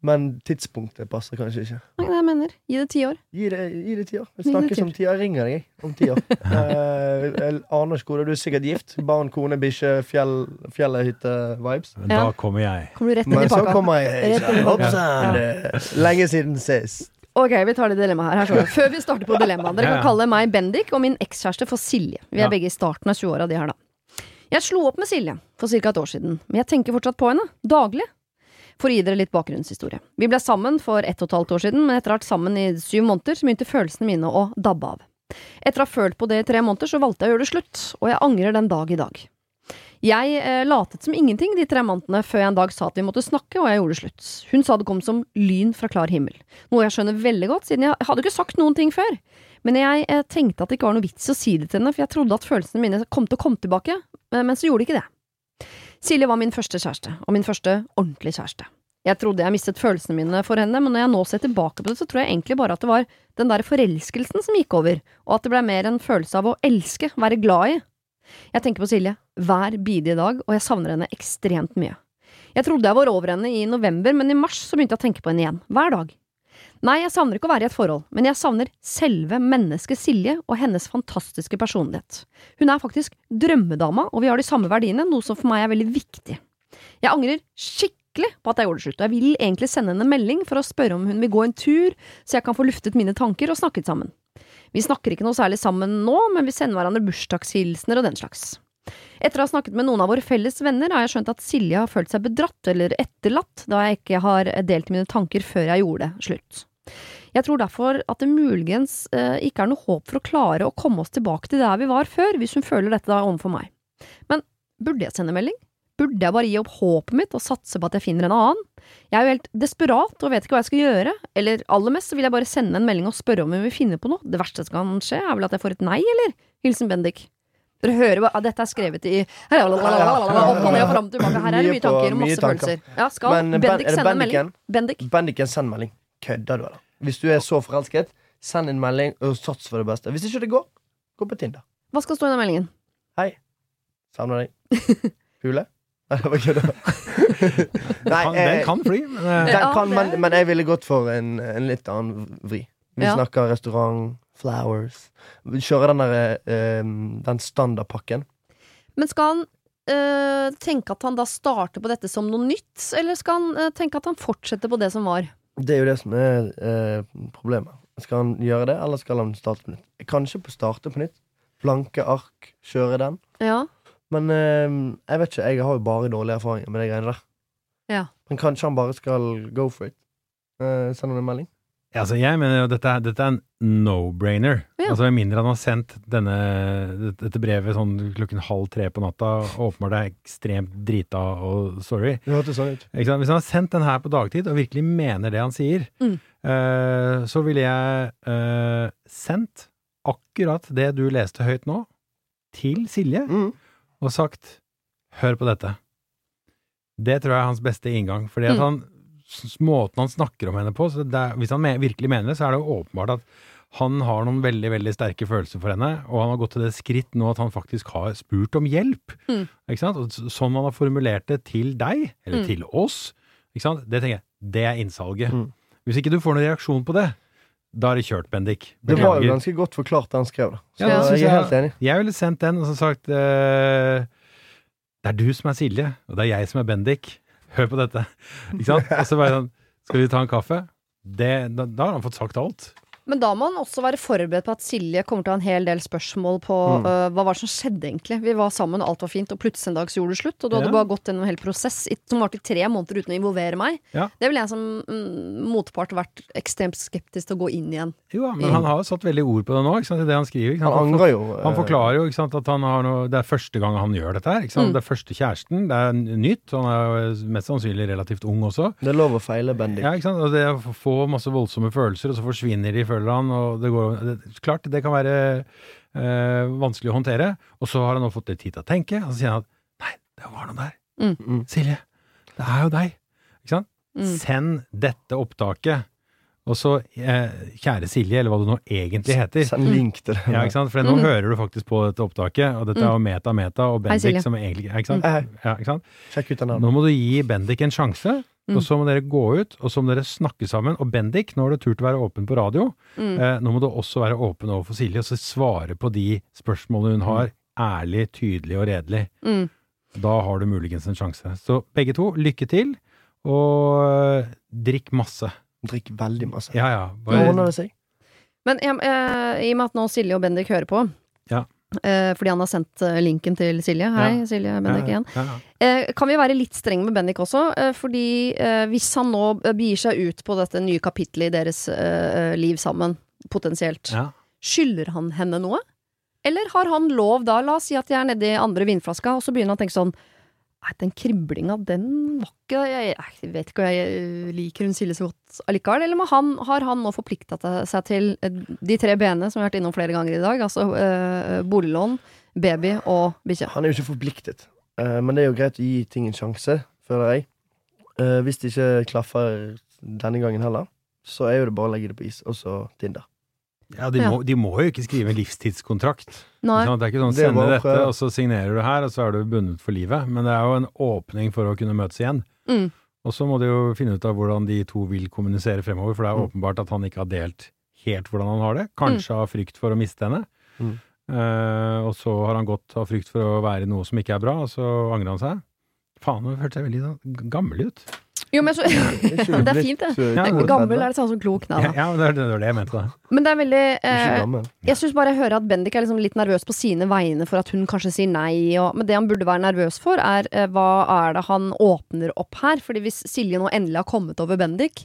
men tidspunktet passer kanskje ikke. Er det jeg mener. Gi det ti år. Gi det, gi det ti år. Vi det snakkes om ti år. Jeg ringer deg om ti år. Eh, jeg aner ikke hvor. Du er sikkert gift. Barn, kone, bikkje, fjell, fjellet, hytte, vibes. Men Da kommer jeg. Kommer du rett inn Men så kommer jeg. I er Lenge siden sist. Ok, vi tar det dilemmaet her. Før vi starter på dilemmaet. Dere kan kalle meg Bendik og min ekskjæreste for Silje. Vi er Ja. begge i starten av 20-åra, de her, da. Jeg slo opp med Silje for ca. et år siden, men jeg tenker fortsatt på henne. Daglig. For å gi dere litt bakgrunnshistorie. Vi ble sammen for ett og et halvt år siden, men etter å ha vært sammen i syv måneder, så begynte følelsene mine å dabbe av. Etter å ha følt på det i tre måneder, så valgte jeg å gjøre det slutt, og jeg angrer den dag i dag. Jeg eh, latet som ingenting de tre månedene før jeg en dag sa at vi måtte snakke, og jeg gjorde det slutt. Hun sa det kom som lyn fra klar himmel. Noe jeg skjønner veldig godt, siden jeg hadde ikke sagt noen ting før. Men jeg eh, tenkte at det ikke var noe vits å si det til henne, for jeg trodde at følelsene mine kom til å komme tilbake, eh, men så gjorde de ikke det. Silje var min første kjæreste, og min første ordentlige kjæreste. Jeg trodde jeg mistet følelsene mine for henne, men når jeg nå ser tilbake på det, så tror jeg egentlig bare at det var den der forelskelsen som gikk over, og at det ble mer en følelse av å elske, være glad i. Jeg tenker på Silje hver bidige dag, og jeg savner henne ekstremt mye. Jeg trodde jeg var over henne i november, men i mars så begynte jeg å tenke på henne igjen, hver dag. Nei, jeg savner ikke å være i et forhold, men jeg savner selve mennesket Silje og hennes fantastiske personlighet. Hun er faktisk drømmedama, og vi har de samme verdiene, noe som for meg er veldig viktig. Jeg angrer skikkelig på at jeg gjorde det slutt, og jeg vil egentlig sende henne en melding for å spørre om hun vil gå en tur, så jeg kan få luftet mine tanker og snakket sammen. Vi snakker ikke noe særlig sammen nå, men vi sender hverandre bursdagshilsener og den slags. Etter å ha snakket med noen av våre felles venner, har jeg skjønt at Silje har følt seg bedratt eller etterlatt, da jeg ikke har delt mine tanker før jeg gjorde det. Slutt. Jeg tror derfor at det muligens eh, ikke er noe håp for å klare å komme oss tilbake til der vi var før, hvis hun føler dette da overfor meg. Men burde jeg sende melding? Burde jeg bare gi opp håpet mitt og satse på at jeg finner en annen? Jeg er jo helt desperat og vet ikke hva jeg skal gjøre, eller aller mest vil jeg bare sende en melding og spørre om hun vil finne på noe. Det verste som kan skje, er vel at jeg får et nei, eller? Hilsen Bendik. Dere hører hva Dette er skrevet i Opp og ned og fram tilbake. Her er det Mye tanker og masse følelser. Ja, skal Men Bendik sende en melding? Bendik? Bendiken, send melding. Kødder du, eller? Hvis du er så forelsket, send en melding og sats for det beste. Hvis ikke det går, gå på Tinder. Hva skal stå i den meldingen? Hei. Savner deg. Hule? Nei, det var den kan fly, men den kan, men, men jeg ville gått for en, en litt annen vri. Vi snakker restaurant, flowers. Kjøre den der eh, Den standardpakken. Men skal han øh, tenke at han da starter på dette som noe nytt, eller skal han øh, tenke at han fortsetter på det som var? Det er jo det som er eh, problemet. Skal han gjøre det, eller skal han starte på nytt? Kanskje på starte på nytt. Blanke ark, kjøre den. Ja. Men jeg vet ikke, jeg har jo bare dårlige erfaringer med de greiene der. Ja. Men kanskje han bare skal go for it. Uh, Send han en melding. Ja, altså jeg mener jo dette, er- dette er en no-brainer. Ja. Altså Med mindre han har sendt denne, dette brevet sånn klokken halv tre på natta og åpenbart er ekstremt drita og sorry. Det sånn. Ikke sant? Hvis han har sendt den her på dagtid og virkelig mener det han sier, Mm. eh, så ville jeg eh, sendt akkurat det du leste høyt nå, til Silje Mm. og sagt hør på dette. Det tror jeg er hans beste inngang. Fordi at Mm. han, måten han snakker om henne på så det er, Hvis han me virkelig mener det, så er det jo åpenbart at han har noen veldig veldig sterke følelser for henne, og han har gått til det skritt nå at han faktisk har spurt om hjelp. Mm. Ikke sant? Og sånn han har formulert det til deg, eller Mm. til oss, ikke sant? det tenker jeg, det er innsalget. Mm. Hvis ikke du får noen reaksjon på det, da er det kjørt, Bendik. Det var jo ganske godt forklart, det han skrev. da Så Ja, det jeg, jeg er helt enig. Jeg ville sendt den og så sagt eh, Det er du som er Silje, og det er jeg som er Bendik. Hør på dette. Ikke sant? Og så bare sånn Skal vi ta en kaffe? Det, da, da har han fått sagt alt. Men da må han også være forberedt på at Silje kommer til å ha en hel del spørsmål på Mm. uh, hva var det som skjedde egentlig. Vi var sammen, og alt var fint, og plutselig en dag så gjorde det slutt. Og du hadde Ja. bare gått gjennom en hel prosess som varte i tre måneder uten å involvere meg. Ja. Det ville jeg som mm, motpart vært ekstremt skeptisk til å gå inn igjen. Jo da, men Mm. han har jo satt veldig ord på det nå, ikke sant, i det han skriver. Ikke Han sant? angrer jo. Han eh, forklarer jo ikke sant, at han har noe, det er første gang han gjør dette her. Ikke sant? Mm. Det er første kjæresten, det er nytt. Han er jo mest sannsynlig relativt ung også. Det er lov å feile, Bendik. Ja, ikke sant? Og det å få masse voldsomme følelser, og så forsvinner de, føler han. Og det går, det, klart, det kan være eh, vanskelig å håndtere. Og så har han nå fått litt tid til å tenke, og så sier han at nei, det var noe der. Mm. Silje, det er jo deg. Ikke sant? Mm. Send dette opptaket. Og så, eh, kjære Silje, eller hva du nå egentlig heter. Send link til det. Ja, ikke sant? For nå mm. hører du faktisk på dette opptaket, og dette er jo Meta Meta og Hei, Bendik som egentlig ikke sant? Hei, hei. Ja, ikke sant? Sjekk ut den her. Nå må du gi Bendik en sjanse, Mm. og så må dere gå ut, og så må dere snakke sammen. Og Bendik, nå har du turt å være åpen på radio, Mm. eh, nå må du også være åpen overfor Silje, og så svare på de spørsmålene hun har, ærlig, tydelig og redelig. Mm. Da har du muligens en sjanse. Så begge to, lykke til, og eh, drikk masse. Drikk veldig masse. Ja, ja. Nå ordner det seg. Men jeg, jeg, i og med at nå Silje og Bendik hører på, Ja. Eh, fordi han har sendt eh, linken til Silje Hei, Ja. Silje Bendik igjen. Ja, ja. Eh, kan vi være litt streng med Bendik også? Fordi hvis han nå begir seg ut på dette nye kapittelet i deres liv sammen, potensielt, skylder han henne noe? Eller har han lov da, la oss si at jeg er nedi andre vinflaska, og så begynner han å tenke sånn den kriblinga, den var ikke Jeg, vet ikke om jeg liker hun Silje så godt allikevel. Eller han, har han nå forplikta seg til eh, de tre b-ene som vi har vært innom flere ganger i dag? Altså eh, boliglån, baby og bikkje. Han er jo ikke forpliktet. Eh, men det er jo greit å gi ting en sjanse, føler jeg. Eh, hvis det ikke klaffer denne gangen heller, så er jo det bare å legge det på is, og så Tinder. Ja, de, Ja. Må, de må jo ikke skrive en livstidskontrakt. Nei. Ikke? Det er ikke sånn Det er sende det dette, og så signerer du her, og så er du bundet for livet. Men det er jo en åpning for å kunne møtes igjen. Mm. Og så må de jo finne ut av hvordan de to vil kommunisere fremover, for det er Mm. åpenbart at han ikke har delt helt hvordan han har det. Kanskje av frykt for å miste henne. Mm. Uh, og så har han gått av frykt for å være i noe som ikke er bra, og så angrer han seg. Faen, nå føltes jeg veldig sånn gammel ut. Jo, men så, det er fint, det. Gammel er det samme som klok. Nei, Ja, da. ja det var det, jeg mente, da. Men det er veldig eh. Jeg syns bare jeg hører at Bendik er liksom litt nervøs på sine vegne for at hun kanskje sier nei. Og, men det han burde være nervøs for, er eh, hva er det han åpner opp her? Fordi hvis Silje nå endelig har kommet over Bendik,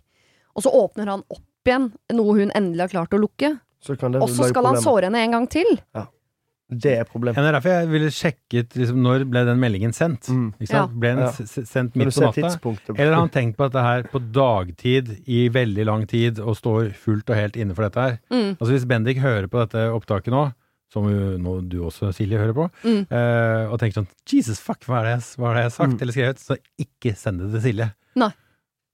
og så åpner han opp igjen noe hun endelig har klart å lukke, Så kan det og så skal han såre henne en gang til. Det er problemet. Ja, det er derfor jeg ville sjekket liksom, når ble den meldingen sendt. Mm. Ikke sant? Ble den Ja. sendt midt på natta? Eller har han tenkt på dette her på dagtid i veldig lang tid og står fullt og helt inne for dette her? Mm. Altså Hvis Bendik hører på dette opptaket nå, som jo nå du også, Silje, hører på, Mm. eh, og tenker sånn Jesus, fuck, hva er det jeg, er det jeg har sagt Mm. eller skrevet? Så ikke send det til Silje. Nei.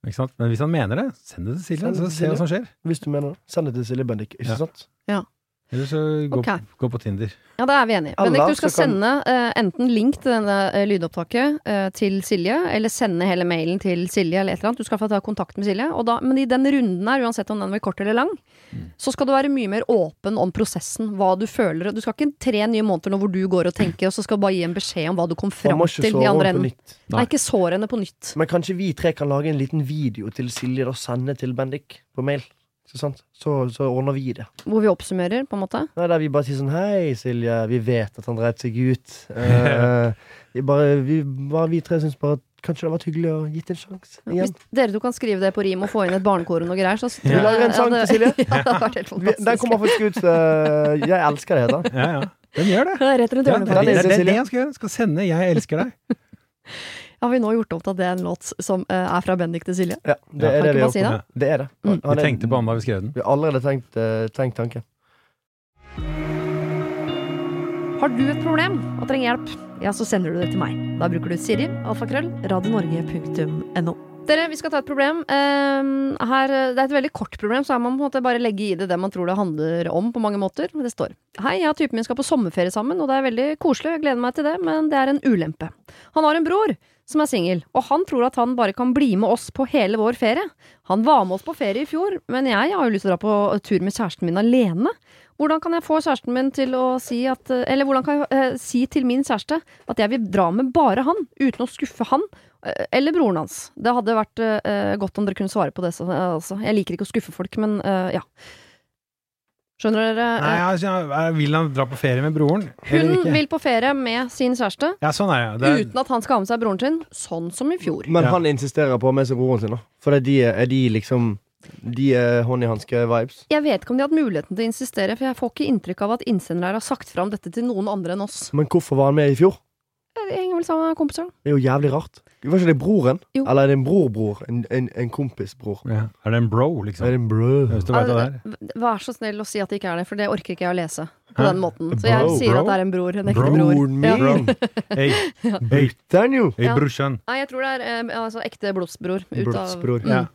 Ikke sant? Men hvis han mener det, send det til Silje, Send det så til se hva som skjer. Hvis du mener det. Send det til Silje Bendik, ikke sant? Ja. Eller så gå, okay. gå på Tinder. Ja, det er vi enige Bendik, du skal sende uh, enten link til denne uh, lydopptaket uh, til Silje, eller sende hele mailen til Silje, eller et eller annet. Du skal få ta kontakt med Silje. Og da, men i den runden her, uansett om den blir kort eller lang, Mm. så skal du være mye mer åpen om prosessen, hva du føler. Du skal ikke tre nye måneder nå hvor du går og tenker, og så skal du bare gi en beskjed om hva du kom fram til i andre enden. nytt. Nei, ikke sår henne på nytt. Men kanskje vi tre kan lage en liten video til Silje og sende til Bendik på mail? Så, så ordner vi det. Hvor vi oppsummerer, på en måte. Nei, der vi bare sier sånn Hei, Silje, vi vet at han dreit seg ut. Uh, vi, bare, vi, bare, vi tre syns bare at kanskje det hadde vært hyggelig å gitt en sjanse Hvis dere to kan skrive det på rim og få inn et barnekor og noe greier, så Vi lager en sang til Silje. Ja, det vært helt fantastisk. den kommer faktisk ut uh, Jeg elsker det, heter den. Ja, ja. Den gjør det. Det er rett rundt Ja, hjørnet. det, er det, det, det, det han skal gjøre. Skal sende 'Jeg elsker deg'. Har vi nå gjort opp til at det er en låt som eh, er fra Bendik til Silje? Ja, det er det vi har si det? Det er det. Mm. Vi tenkte på han da vi skrev den. Vi har allerede tenkt, eh, tenkt tanken. Har du et problem og trenger hjelp, ja, så sender du det til meg. Da bruker du Siri, alfakrøll, radionorge.no. Dere, vi skal ta et problem. Eh, her, det er et veldig kort problem, så her må man på en måte bare legge i det det man tror det handler om, på mange måter. Det står Hei, jeg og typen min skal på sommerferie sammen, og det er veldig koselig, jeg gleder meg til det, men det er en ulempe. Han har en bror som er singel, og han tror at han bare kan bli med oss på hele vår ferie. Han var med oss på ferie i fjor, men jeg har jo lyst til å dra på tur med kjæresten min alene. Hvordan kan jeg få kjæresten min til å si at Eller hvordan kan jeg eh, si til min kjæreste at jeg vil dra med bare han, uten å skuffe han? eh, Eller broren hans. Det hadde vært eh, godt om dere kunne svare på det. Så, altså. Jeg liker ikke å skuffe folk, men eh, ja. Skjønner dere? Nei, jeg, jeg, er- Vil han dra på ferie med broren? Hun vil på ferie med sin kjæreste, Ja, sånn er det. det er, uten at han skal ha med seg broren sin, sånn som i fjor. Men Ja. han insisterer på å ha med seg broren sin, da. For er de, er de liksom De er hånd i hanske-vibes. Jeg vet ikke om de har hatt muligheten til å insistere, for jeg får ikke inntrykk av at innsender her har sagt fra om dette til noen andre enn oss. Men hvorfor var han med i fjor? Det henger vel sammen med kompiser. Det er jo jævlig rart. Var ikke det broren? Jo. Eller er det en brorbror? En, en, en kompisbror? ja. er det en bro, Er liksom? det en bro? Hvis du vet det er. Vær så snill å si at det ikke er det, for det orker ikke jeg å lese på Hæ? den måten. Så jeg Bro, sier bro? at det er en bror. En ekte Bro, bror. Broren Ja. min! Hei, Bytter jo! Hey, Ja. brorsan. Nei, jeg tror det er eh, altså, ekte blodsbror. Blodsbror. Mm. Ja.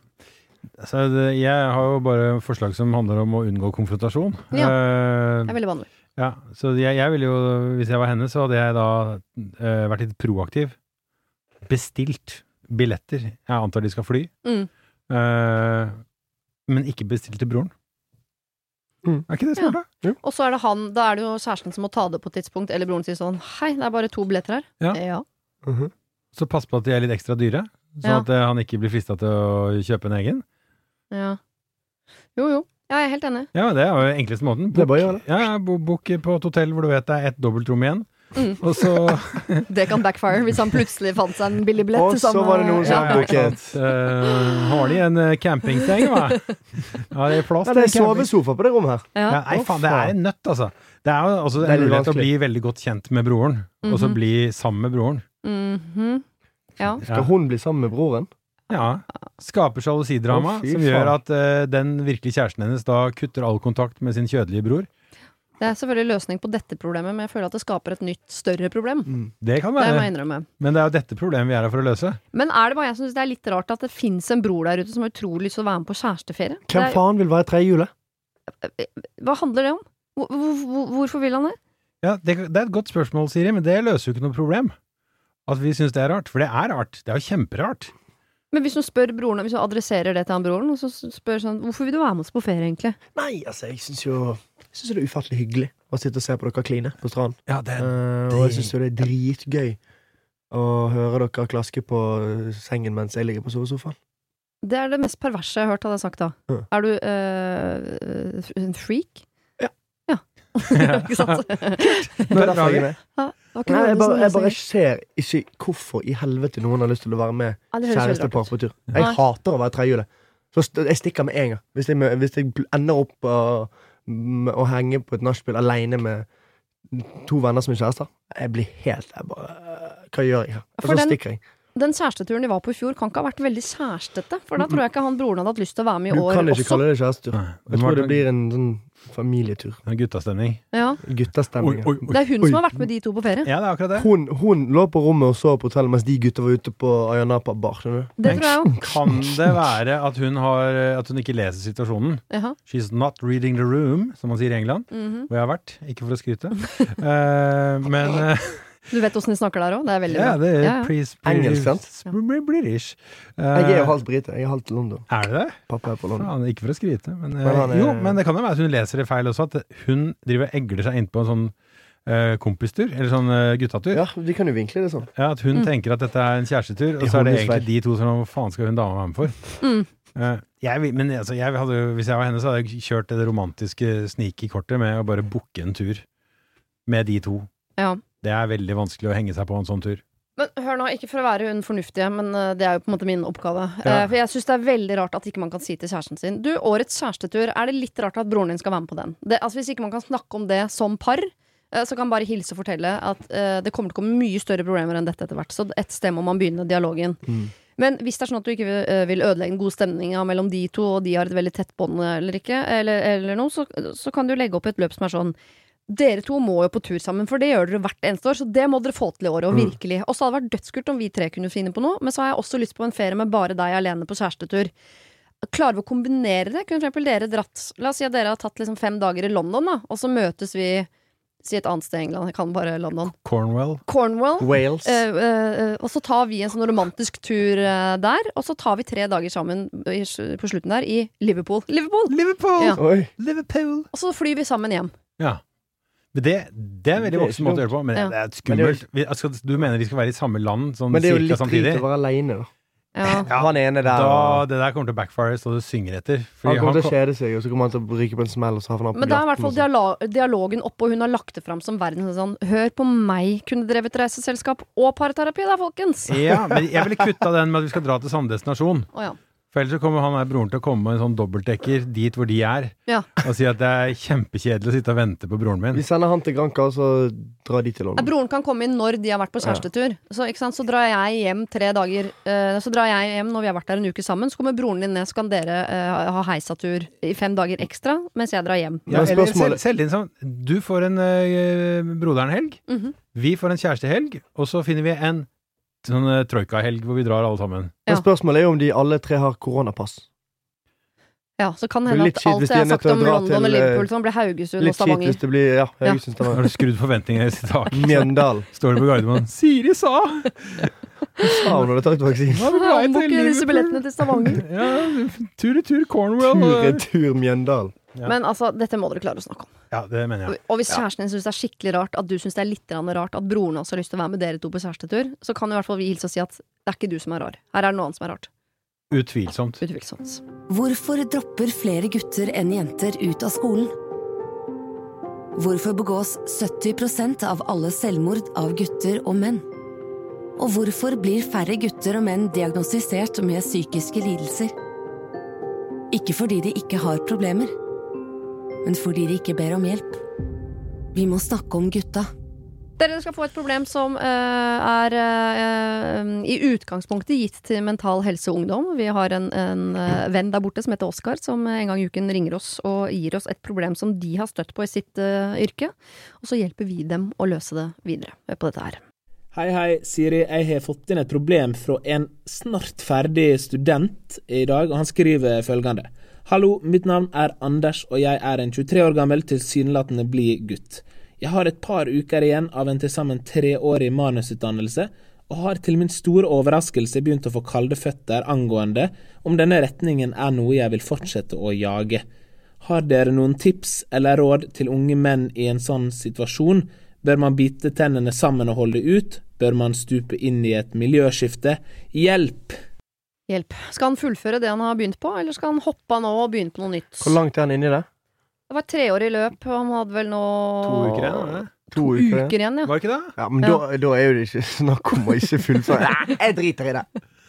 Så det, jeg har jo bare forslag som handler om å unngå konfrontasjon. Ja. Uh, Det er veldig vanlig. ja, så jeg, jeg ville jo, hvis jeg var henne, så hadde jeg da uh, vært litt proaktiv. Bestilt billetter. Jeg antar de skal fly. Mm. Uh, men ikke bestilt til broren. Mm. Er ikke det smart, da? Og så er det han, da er det jo kjæresten som må ta det på et tidspunkt, eller broren sier sånn Hei, det er bare to billetter her. Ja. ja. Mhm. Så pass på at de er litt ekstra dyre, sånn Ja. at eh, han ikke blir frista til å kjøpe en egen. ja. Jo, jo. Ja, jeg er helt enig. Ja, det er jo enkleste måten. Det er bare å gjøre det. Ja, ja, bo- Book på et hotell hvor du vet det er ett dobbeltrom igjen. Mm. Og så Det kan backfire hvis han plutselig fant seg en billig billett. Og så var det noen som ja. booket. Eh, har de en eh, campingseng, hva? Ja, det er plass Ja, til det er en sovesofa på det rommet her. Ja. Ja, nei, faen, det er en nøtt, altså. Det er jo altså, en mulighet til å bli veldig godt kjent med broren, og så Mhm. bli sammen med broren. Mhm. ja. Skal hun bli sammen med broren? Ja. Skaper sjalusidrama, oh, som gjør at uh, den virkelige kjæresten hennes da kutter all kontakt med sin kjødelige bror. Det er selvfølgelig løsning på dette problemet, men jeg føler at det skaper et nytt, større problem. Mm. Det kan Det være, jeg innrømme. men det er jo dette problemet vi er her for å løse. Men er det bare jeg som syns det er litt rart at det fins en bror der ute som har utrolig lyst til å være med på kjæresteferie? Hvem er- faen vil være tre i jule? Hva handler det om? Hvor, hvor, hvor, hvorfor vil han det? Ja, det, det er et godt spørsmål, Siri, men det løser jo ikke noe problem. At vi syns det er rart. For det er rart. Det er jo kjemperart. Men hvis hun spør broren, hvis hun adresserer det til han broren, og så spør sånn Hvorfor vil du være med oss på ferie, egentlig? Nei, altså, jeg syns jo jeg synes det er ufattelig hyggelig å sitte og se på dere kline på stranden. Ja, det uh, og jeg syns jo det er dritgøy å høre dere klaske på sengen mens jeg ligger på sovesofaen. Det er det mest perverse jeg har hørt, hadde jeg sagt da. Mm. Er du eh, en freak? Ja. Ja. Ikke sant? Det er jeg med. Ja, Nei, jeg, bare, jeg bare ser ikke hvorfor i helvete noen har lyst til å være med kjærestepar på tur. Jeg hater å være trehjulet. Så jeg stikker med en gang. Hvis jeg, hvis jeg ender opp med å henge på et nachspiel aleine med to venner som er kjærester, jeg blir helt jeg bare, Hva gjør jeg her? Og så stikker jeg. Den kjæresteturen de var på i fjor, kan ikke ha vært veldig kjærestete. For da tror jeg ikke han broren hadde hatt lyst til å være med i Du år kan ikke også. kalle det kjærestetur. Jeg tror det blir en sånn familietur. en guttastemning. Ja. Guttastemning. ja. Det er hun Oi. som har vært med de to på ferie. Ja, det er akkurat det. Hun, hun lå på rommet og sov på hotellet mens de gutta var ute på Ayanapa bar. Skjønner du? Det tror jeg også. Kan det være at hun, har, at hun ikke leser situasjonen? Jaha. She's not reading the room, som man sier i England, Mhm. hvor jeg har vært. Ikke for å skryte. uh, men eh, Du vet åssen de snakker der òg? Det er veldig ja, bra. det er Ja, ja. Engelsk, sant? British. Jeg er jo Eh, halvt brite. Jeg er halvt London. er det det? Pappa er fra London. Faen, ikke for å skryte, men, uh, Men er- Jo, men det kan jo være at hun leser det feil også, at hun driver og egler seg innpå en sånn eh, kompistur, eller sånn uh, guttatur. Ja, de kan jo vinkle det sånn. Ja, At hun Mm. tenker at dette er en kjærestetur, og så er det egentlig de to som Hva faen skal hun dama være med for? Mm. Eh, jeg, men altså, jeg hadde, hvis jeg var henne, så hadde jeg kjørt det romantiske sneaky kortet med å bare booke en tur med de to. Ja. Det er veldig vanskelig å henge seg på en sånn tur. Men hør nå, ikke for å være hun fornuftige, men eh, det er jo på en måte min oppgave. Ja. Eh, for jeg syns det er veldig rart at ikke man kan si til kjæresten sin Du, årets kjærestetur, er det litt rart at broren din skal være med på den? Det, altså Hvis ikke man kan snakke om det som par, eh, så kan bare hilse og fortelle at eh, det kommer til å komme mye større problemer enn dette etter hvert. Så et sted må man begynne dialogen. Mm. Men hvis det er sånn at du ikke vil ødelegge den gode stemninga mellom de to, og de har et veldig tett bånd eller ikke, eller, eller noe, så, så kan du legge opp et løp som er sånn dere to må jo på tur sammen, for det gjør dere hvert eneste år. Så det må dere få til i året, og Mm. virkelig. Og så hadde det vært dødskult om vi tre kunne finne på noe, men så har jeg også lyst på en ferie med bare deg alene på kjærestetur. Klarer vi å kombinere det? Kunne for eksempel dere dratt La oss si at dere har tatt liksom fem dager i London, da, og så møtes vi Si et annet sted i England, jeg kan bare London. Cornwall. Cornwall. Wales. Eh, eh, eh, og så tar vi en sånn romantisk tur eh, der, og så tar vi tre dager sammen i, på slutten der i Liverpool. Liverpool! Liverpool! Ja. Oi. Liverpool! Og så flyr vi sammen hjem. Ja. Men det, det er en veldig voksen måte å gjøre det på, men Ja. det er Men det er jo- skummelt. Du mener de skal være i samme land sånn Men det er jo litt samtidig? drit å være aleine, da. Ja. Han ene der Da, det der kommer til å backfire så du synger etter. Han kommer til å kom- kjede seg, og så kommer han til å ryke på en smell. Og så han på Men det er i hvert fall dialogen oppe, og hun har lagt det fram som verdens sånn Hør på meg kunne drevet reiseselskap og parterapi, da, folkens! Ja, men jeg ville kutta den med at vi skal dra til samme destinasjon. Oh, ja. For ellers så kommer han her broren til å komme med en sånn dobbeltdekker dit hvor de er, Ja. og si at det er kjempekjedelig å sitte og vente på broren min. Vi sender han til Granka, og så drar de til Ja, London. Broren kan komme inn når de har vært på kjærestetur. Så, ikke sant? så drar jeg hjem tre dager eh, Så drar jeg hjem når vi har vært der en uke sammen. Så kommer broren din ned, så kan dere eh, ha heisatur i fem dager ekstra mens jeg drar hjem. Ja, Men eller spørsmålet- selv, selv inn sånn Du får en uh, broderen-helg, Mhm. vi får en kjærestehelg, og så finner vi en sånn uh, troika-helg hvor vi drar alle sammen. Ja. Men spørsmålet er jo om de alle tre har koronapass. Ja, Så kan det Det er hende litt at kjipt alt hvis jeg de har er nødt sagt til å om dra London til, og eh, Liverpool sånn, blir Haugesund og Litt kjipt Stavanger. hvis det blir Ja, Haugesund, Har Stavanger. du skrudd forventningene i tak? Mjøndalen. Står det på Gardermoen 'Siri sa!' Sa hun hadde tatt vaksine. På vei til Omboke disse Liverpool? billettene til Stavanger. Ja, tur-retur Cornwall. Tur-retur Mjøndalen. Ja. Men altså, dette må dere klare å snakke om. Ja, det mener jeg. Og- hvis kjæresten din syns det er skikkelig rart at du syns det er litt rart at broren også har lyst til å være med dere to på kjærestetur, så kan i hvert fall vi hilse og si at det er ikke du som er rar. Her er det noe annet som er rart. Utvilsomt. Utvilsomt. Hvorfor dropper flere gutter enn jenter ut av skolen? Hvorfor begås 70% av alle selvmord av gutter og menn? Og hvorfor blir færre gutter og menn diagnostisert med psykiske lidelser? Ikke fordi de ikke har problemer, men fordi de ikke ber om hjelp. Vi må snakke om gutta. Dere skal få et problem som uh, er uh, i utgangspunktet gitt til Mental Helse og Ungdom. Vi har en, en uh, venn der borte som heter Oskar, som en gang i uken ringer oss og gir oss et problem som de har støtt på i sitt yrke. Og så hjelper vi dem å løse det videre. Hør på dette her. Hei, hei, Siri. Jeg har fått inn et problem fra en snart ferdig student i dag, og han skriver følgende. Hallo, mitt navn er Anders, og jeg er en 23 år gammel, tilsynelatende blid gutt. Jeg har et par uker igjen av en til sammen treårig manusutdannelse, og har til min store overraskelse begynt å få kalde føtter angående om denne retningen er noe jeg vil fortsette å jage. Har dere noen tips eller råd til unge menn i en sånn situasjon? Bør man bite tennene sammen og holde ut? Bør man stupe inn i et miljøskifte? Hjelp! Hjelp. Skal han fullføre det han har begynt på, eller skal han hoppe av nå og begynne på noe nytt? Hvor langt er han inni det? Det var et treårig løp, og han hadde vel nå To uker igjen, eller? To To uker uker igjen, ja. Var ikke det? Ja, men da, da er jo det ikke snakk om å ikke fullføre. Nei, jeg driter i det.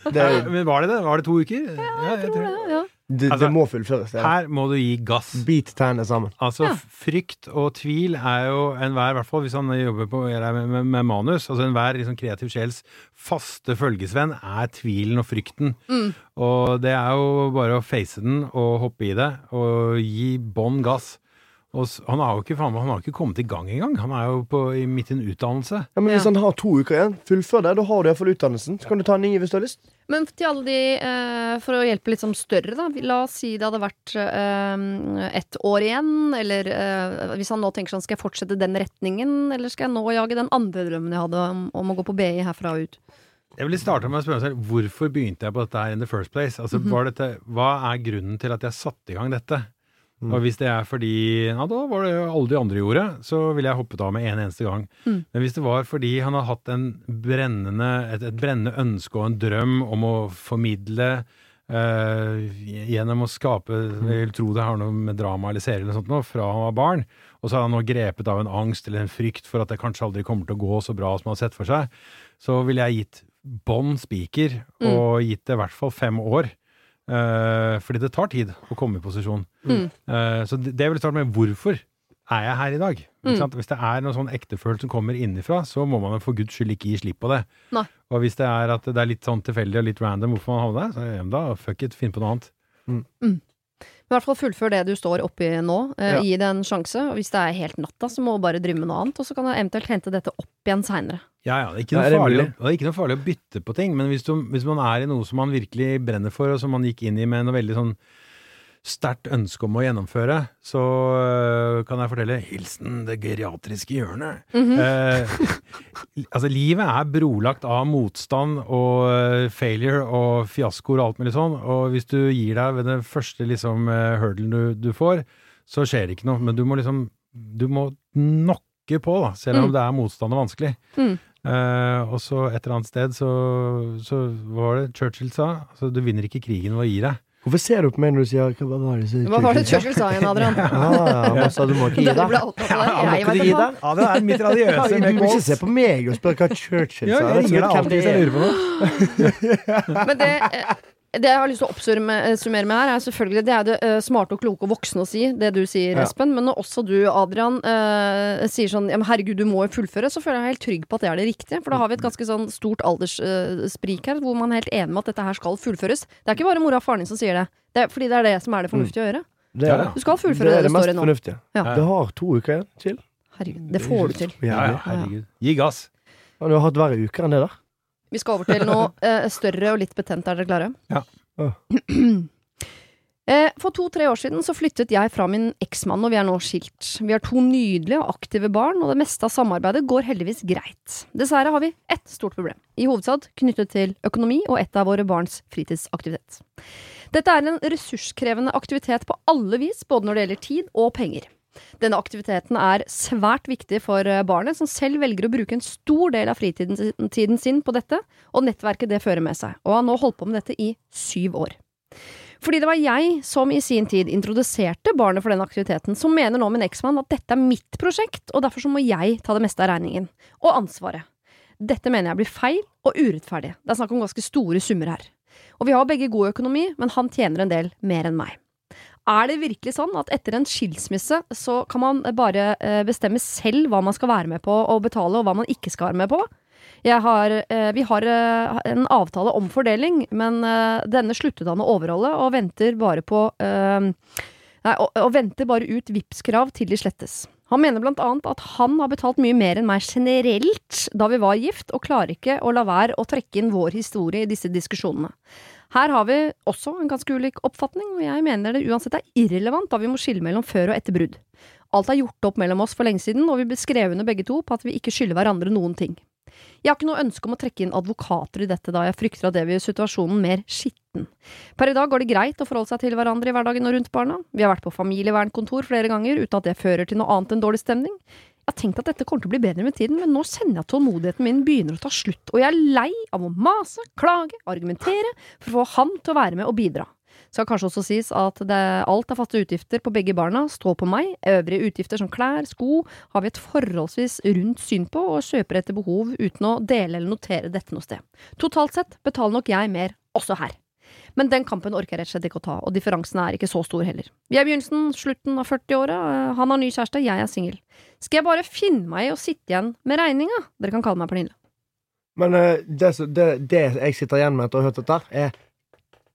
Det, Ja, er- men var det det? Var det to uker? Ja, jeg tror det. Ja, det, Altså, det må fullføres. Det. Her må du gi gass. Bit tennene sammen. Altså, Ja. frykt og tvil er jo enhver, i hvert fall hvis han jobber på, med, med, med manus, altså enhver liksom, kreativ sjels faste følgesvenn er tvilen og frykten. Mm. Og det er jo bare å face den og hoppe i det, og gi bånn gass. Og han har jo ikke, faen, han har ikke kommet i gang engang. Han er jo på, i, midt i en utdannelse. Ja, men Hvis Ja. han har to uker igjen, fullfør det. Da har du iallfall utdannelsen. Så kan du ta en ny hvis du har lyst. Men til alle de, eh, for å hjelpe litt sånn større, da. La oss si det hadde vært eh, ett år igjen, eller eh, hvis han nå tenker sånn, skal jeg fortsette den retningen, eller skal jeg nå jage den andre drømmen jeg hadde om, om å gå på BI herfra og ut? Jeg vil starte med å spørre meg selv hvorfor begynte jeg på dette her in the first place? Altså, var dette, hva er grunnen til at jeg satte i gang dette? Mm. Og hvis det er fordi ja, da var det alle de andre gjorde, så ville jeg hoppet av med en eneste gang. Mm. Men hvis det var fordi han har hatt en brennende, et, et brennende ønske og en drøm om å formidle eh, gjennom å skape Jeg vil tro det har noe med drama eller serie eller sånt noe, fra han var barn, og så er han nå grepet av en angst eller en frykt for at det kanskje aldri kommer til å gå så bra som han har sett for seg, så ville jeg gitt bånn spiker, Mm. og gitt det i hvert fall fem år. Eh, fordi det tar tid å komme i posisjon. Mm. Uh, så det, det vil jeg starte med. Hvorfor er jeg her i dag? Ikke Mm. Hvis det er noe sånn ektefølt som kommer innenfra, så må man for guds skyld ikke gi slipp på det. Nei. Og hvis det er at det er litt sånn tilfeldig og litt random hvorfor man havner der, så ja, da fuck it, finn på noe annet. I hvert fall fullfør det du står oppi nå. Eh, Ja. Gi det en sjanse. Og hvis det er helt natta, så må du bare drive med noe annet. Og så kan du eventuelt hente dette opp igjen seinere. Ja, ja, det er ikke noe, noe, er farlig, det er ikke noe farlig å bytte på ting, men hvis, du, hvis man er i noe som man virkelig brenner for, og som man gikk inn i med noe veldig sånn sterkt ønske om å gjennomføre, så øh, kan jeg fortelle hilsen det geriatriske hjørnet. Mhm. eh, altså, livet er brolagt av motstand og øh, failure og fiaskoer og alt mulig sånn, og hvis du gir deg ved den første liksom uh, hurdlen du, du får, så skjer det ikke noe, men du må liksom du må nokke på, da, selv om Mm. det er motstand og vanskelig. Mm. Uh, og så et eller annet sted så, så var det Churchill sa? Altså, du vinner ikke krigen ved å gi deg. Hvorfor ser du på meg når du sier Hva var det, Hva var det Churchill sa igjen, Adrian? Ah, ja, sa du må ikke gi deg. Ja, må Jeg ikke vet du gi ikke? Ja, det er mitt radiøse Du må ikke se på meg og spørre hva Churchill Ja, sa. jeg vet ringer deg alltid hvis jeg er. lurer på noe. Men det, eh, det jeg har lyst til å oppsummere med her, er selvfølgelig Det er det eh, smarte og kloke og voksne å si, det du sier, Ja. Espen. Men når også du, Adrian, uh, sier sånn ja, men herregud, du må jo fullføre, så føler jeg meg helt trygg på at det er det riktige. For da har vi et ganske sånn stort alderssprik her, hvor man er helt enig med at dette her skal fullføres. Det er ikke bare mora og faren din som sier det. Det er fordi det er det som er det fornuftige å gjøre. Det er det. Du skal fullføre Det det er det, står i nå. fornuftige. Ja. Det har to uker igjen. Chill. Herregud, det får du til. Ja, ja, herregud. Gi gass. Ja, Du har hatt verre uker enn det der. Vi skal over til noe eh, større og litt betent. Er dere klare? Ja. Eh, For to-tre år siden så flyttet jeg fra min eksmann, og vi er nå skilt. Vi har to nydelige og aktive barn, og det meste av samarbeidet går heldigvis greit. Dessverre har vi ett stort problem, i hovedsak knyttet til økonomi og et av våre barns fritidsaktivitet. Dette er en ressurskrevende aktivitet på alle vis, både når det gjelder tid og penger. Denne aktiviteten er svært viktig for eh, barnet, som selv velger å bruke en stor del av fritiden sin- på dette, og nettverket det fører med seg, og har nå holdt på med dette i syv år. Fordi det var jeg som i sin tid introduserte barnet for den aktiviteten, som mener nå min eksmann at dette er mitt prosjekt, og derfor så må jeg ta det meste av regningen. Og ansvaret. Dette mener jeg blir feil og urettferdig. Det er snakk om ganske store summer her. Og vi har begge god økonomi, men han tjener en del mer enn meg. Er det virkelig sånn at etter en skilsmisse så kan man bare eh, bestemme selv hva man skal være med på og betale, og hva man ikke skal være med på? Har, eh, vi har eh, en avtale om fordeling, men eh, denne sluttet han å overholde, og venter bare på eh, Nei, og, venter bare ut Vipps-krav til de slettes. Han mener blant annet at han har betalt mye mer enn meg generelt da vi var gift, og klarer ikke å la være å trekke inn vår historie i disse diskusjonene. Her har vi også en ganske ulik oppfatning, og jeg mener det uansett er irrelevant da vi må skille mellom før og etter brudd. Alt er gjort opp mellom oss for lenge siden, og vi ble skrevet begge to på at vi ikke skylder hverandre noen ting. Jeg har ikke noe ønske om å trekke inn advokater i dette, da jeg frykter at det vil gjøre situasjonen mer skitten. Per i dag går det greit å forholde seg til hverandre i hverdagen og rundt barna. Vi har vært på familievernkontor flere ganger uten at det fører til noe annet enn dårlig stemning. Jeg har tenkt at dette kommer til å bli bedre med tiden, men nå kjenner jeg at tålmodigheten min begynner å ta slutt, og jeg er lei av å mase, klage, argumentere for å få han til å være med og bidra. Skal kanskje også sies at det, alt er faste utgifter på begge barna står på meg. Øvrige utgifter som klær, sko, har vi et forholdsvis rundt syn på, og kjøper etter behov uten å dele eller notere dette noe sted. Totalt sett betaler nok jeg mer også her. Men den kampen orker jeg rett og slett ikke å ta, og differansen er ikke så stor heller. Vi er i begynnelsen, slutten av 40-åra, han har ny kjæreste, jeg er singel. Skal jeg bare finne meg i å sitte igjen med regninga? Dere kan kalle meg Pernille. Men eh, det, det, det jeg sitter igjen med etter å ha hørt dette, er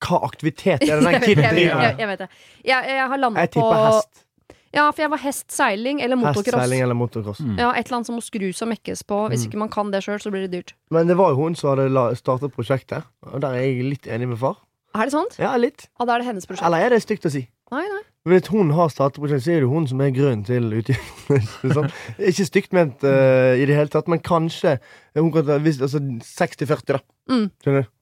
hva aktivitet er det den Jeg kiden driver jeg, med? jeg vet det. Jeg, jeg har på... Jeg på hest. Ja, for jeg var hest, seiling eller motocross. Hestseiling eller motocross. Mm. Ja, Et eller annet som må skrus og mekkes på. Hvis Mm. ikke man kan det sjøl, så blir det dyrt. Men det var jo hun som hadde startet prosjektet, og der er jeg litt enig med far. Er det sant? Ja, litt. Ja, da er det hennes prosjekt. Eller er det stygt å si? Nei, nei. Hvis hun har startet så er det hun som er grunnen til utgiftene. sånn. Ikke stygt ment uh, i det hele tatt, men kanskje hun kan ta, hvis, altså 60-40, da. Mm. Skjønner du?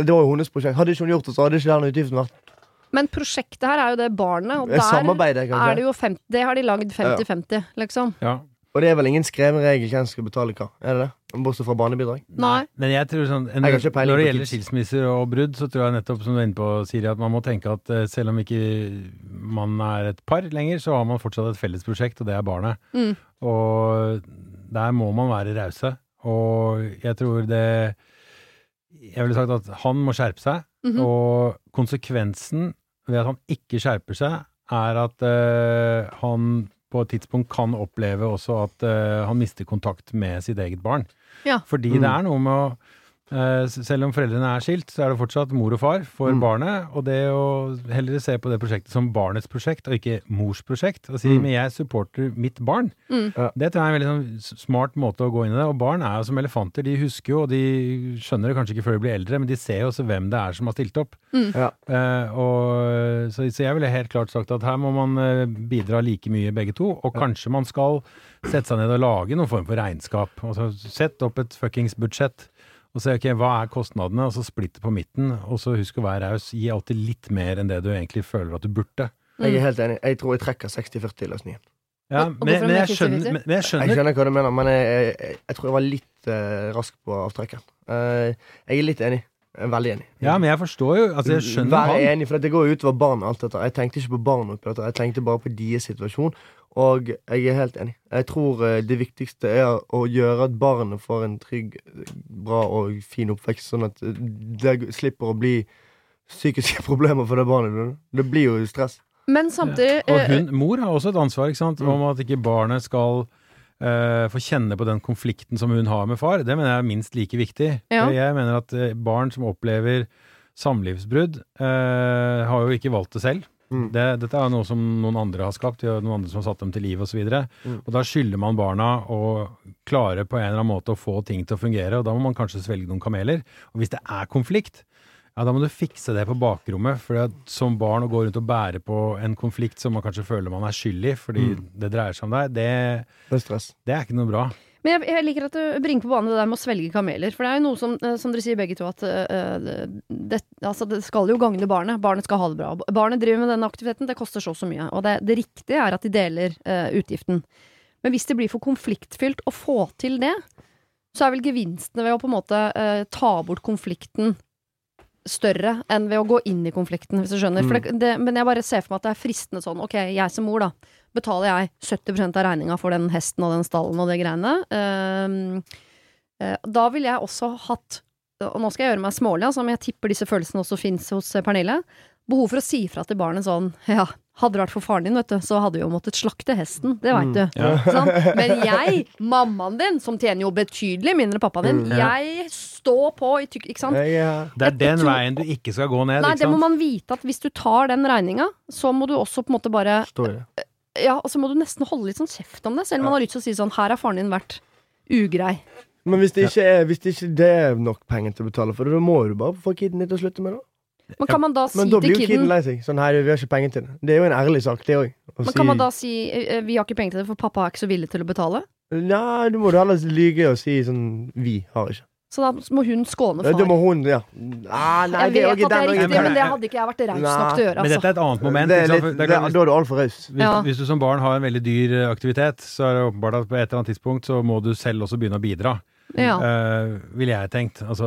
Det var jo hennes prosjekt. Hadde ikke hun gjort det, så hadde ikke den utgiften vært Men prosjektet her er jo det barnet, og Det er der er det jo 50, Det har de lagd 50-50, liksom. Ja. Og det er vel ingen skreven regel hvem som skal betale hva? Er det det? Bortsett fra barnebidrag? Nei. Men jeg tror sånn en, Jeg Når det gjelder skilsmisser og brudd, så tror jeg nettopp, som du er inne på, Siri, at man må tenke at eh, selv om ikke man er et par lenger, så har man fortsatt et felles prosjekt, og det er barnet. Mm. Og der må man være rause. Og jeg tror det Jeg ville sagt at han må skjerpe seg, Mhm. og konsekvensen ved at han ikke skjerper seg, er at øh, han på et tidspunkt kan oppleve også at eh, han mister kontakt med sitt eget barn. Ja. Fordi Mm. det er noe med å Selv om foreldrene er skilt, så er det fortsatt mor og far for Mm. barnet. Og det å heller se på det prosjektet som barnets prosjekt, og ikke mors prosjekt. Og si Mm. men jeg supporter mitt barn. Mm. Det tror jeg er en veldig sånn smart måte å gå inn i det. Og barn er jo som elefanter. De husker jo, og de skjønner det kanskje ikke før de blir eldre, men de ser jo også hvem det er som har stilt opp. Mm. Ja. Uh, og, så, så jeg ville helt klart sagt at her må man eh, bidra like mye begge to, og kanskje man skal sette seg ned og lage noen form for regnskap. Altså, sett opp et fuckings budsjett, og se ok, hva er kostnadene, og så splitte på midten, og så husk å være raus. Gi alltid litt mer enn det du egentlig føler at du burde. Mm. Jeg er helt enig. Jeg tror jeg trekker 60-40-løsningen. Ja, men, men, jeg skjønner, men, men jeg Jeg skjønner skjønner hva du mener, men jeg, jeg, jeg tror jeg var litt uh, rask på avtrekkeren. Uh, jeg er litt enig. Er veldig enig. Ja, men jeg forstår jo Altså, jeg skjønner Vær han. enig, for det går jo utover barn. Alt dette. Jeg tenkte ikke på barn oppi dette. Jeg tenkte bare på deres situasjon. Og jeg er helt enig. Jeg tror eh, det viktigste er å gjøre at barnet får en trygg, bra og fin oppvekst, sånn at eh, det slipper å bli psykiske problemer for det barnet. Det blir jo stress. Men samtidig Og eh, hun, mor har også et ansvar ikke sant, om at ikke barnet skal uh, få kjenne på den konflikten som hun har med far. Det mener jeg er minst like viktig. Ja. Jeg mener at barn som opplever samlivsbrudd, uh, har jo ikke valgt det selv. Mm. Det, dette er noe som noen andre har skapt, noen andre som har satt dem til liv osv. Mm. og da skylder man barna å klare på en eller annen måte å få ting til å fungere, og da må man kanskje svelge noen kameler. Og hvis det er konflikt, ja, da må du fikse det på bakrommet. For som barn å gå rundt og bære på en konflikt som man kanskje føler man er skyld i, fordi Mm. det dreier seg om deg, det, Det er det er ikke noe bra. Men jeg, jeg liker at du bringer på banen det der med å svelge kameler. For det er jo noe som, eh, som dere sier begge to, at uh, det, altså det skal jo gagne barnet. Barnet skal ha det bra. Barnet driver med denne aktiviteten, det koster så og så mye. Og det, det riktige er at de deler uh, utgiften. Men hvis det blir for konfliktfylt å få til det, så er vel gevinstene ved å på en måte uh, ta bort konflikten større enn ved å gå inn i konflikten, hvis du skjønner. For det, det, men jeg bare ser for meg at det er fristende sånn, ok, jeg som mor, da betaler jeg 70% av regninga for den hesten og den stallen og det greiene. Ehm, eh, da ville jeg også hatt Og nå skal jeg gjøre meg smålig, altså, men jeg tipper disse følelsene også fins hos eh, Pernille. Behov for å si fra til barnet sånn Ja, hadde det vært for faren din, vet du, så hadde vi jo måttet slakte hesten. Det veit Mm. du. Ja. sånn? Men jeg, mammaen din, som tjener jo betydelig mindre pappaen din, Mm. jeg står på i tykk... Ikke sant? Ja. Det er den veien du ikke skal gå ned. Nei, ikke det må man vite at hvis du tar den regninga, så må du også på en måte bare Står i det. Ja, og så må du nesten holde litt sånn kjeft om det, selv om man har lyst til å si sånn Her har faren din vært ugrei. Men hvis det, ikke er, hvis det ikke det er nok penger til å betale for det, da må du bare få kiden din til å slutte med det. Men kan man da si Men da blir jo kiden kiden lei seg. Sånn, hei, vi har ikke penger til det. Det er jo en ærlig sak, det òg. Men kan man da si eh, Vi har ikke penger til det, for pappa er ikke så villig til å betale? Nei, du må da heller lyge og si sånn Vi har ikke. Så da må hun skåne Ja, far. Da må hun, ja. Ah, nei, jeg vet at det er den- riktig, men det hadde ikke jeg vært raus nok til å gjøre. Men dette Altså. er et annet moment. Det er litt, det, det er klart, da er du altfor raus. Hvis, Ja. hvis du som barn har en veldig dyr eh, aktivitet, så er det åpenbart at på et eller annet tidspunkt så må du selv også begynne å bidra. Ja. Uh, ville jeg tenkt. Altså,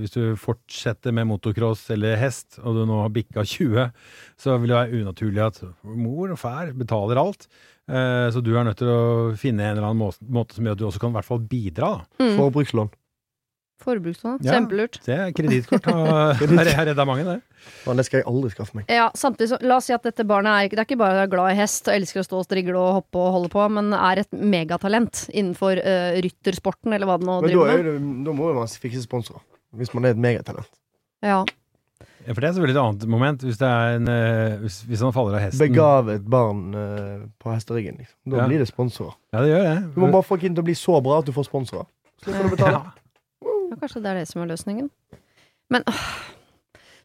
hvis du fortsetter med motocross eller hest, og du nå har bikka 20, så vil det være unaturlig at mor og far betaler alt. Uh, så du er nødt til å finne en eller annen måte, måte som gjør at du også kan i hvert fall bidra. Da. Mm. Forbrukslån. Forbrukslån. Ja. Kjempelurt. Kredittkort har har redda mange, det. Men det skal jeg aldri skaffe meg. Ja, samtidig så, La oss si at dette barnet er, det er ikke bare glad i hest og elsker å stå og strigle og hoppe og holde på, men er et megatalent innenfor uh, ryttersporten, eller hva det nå Men driver er med. da må jo man fikse sponsorer. Hvis man er et megatalent. Ja. Ja, for det er selvfølgelig et annet moment. Hvis, det er en, uh, hvis, hvis han faller av hesten. Begavet barn uh, på hesteryggen. Liksom. Da Ja. blir det sponsorer. Ja, det gjør det. Du må bare få kiden til å bli så bra at du får sponsorer. Slipper du å betale. Ja. Ja, kanskje det er det som er løsningen. Men øh,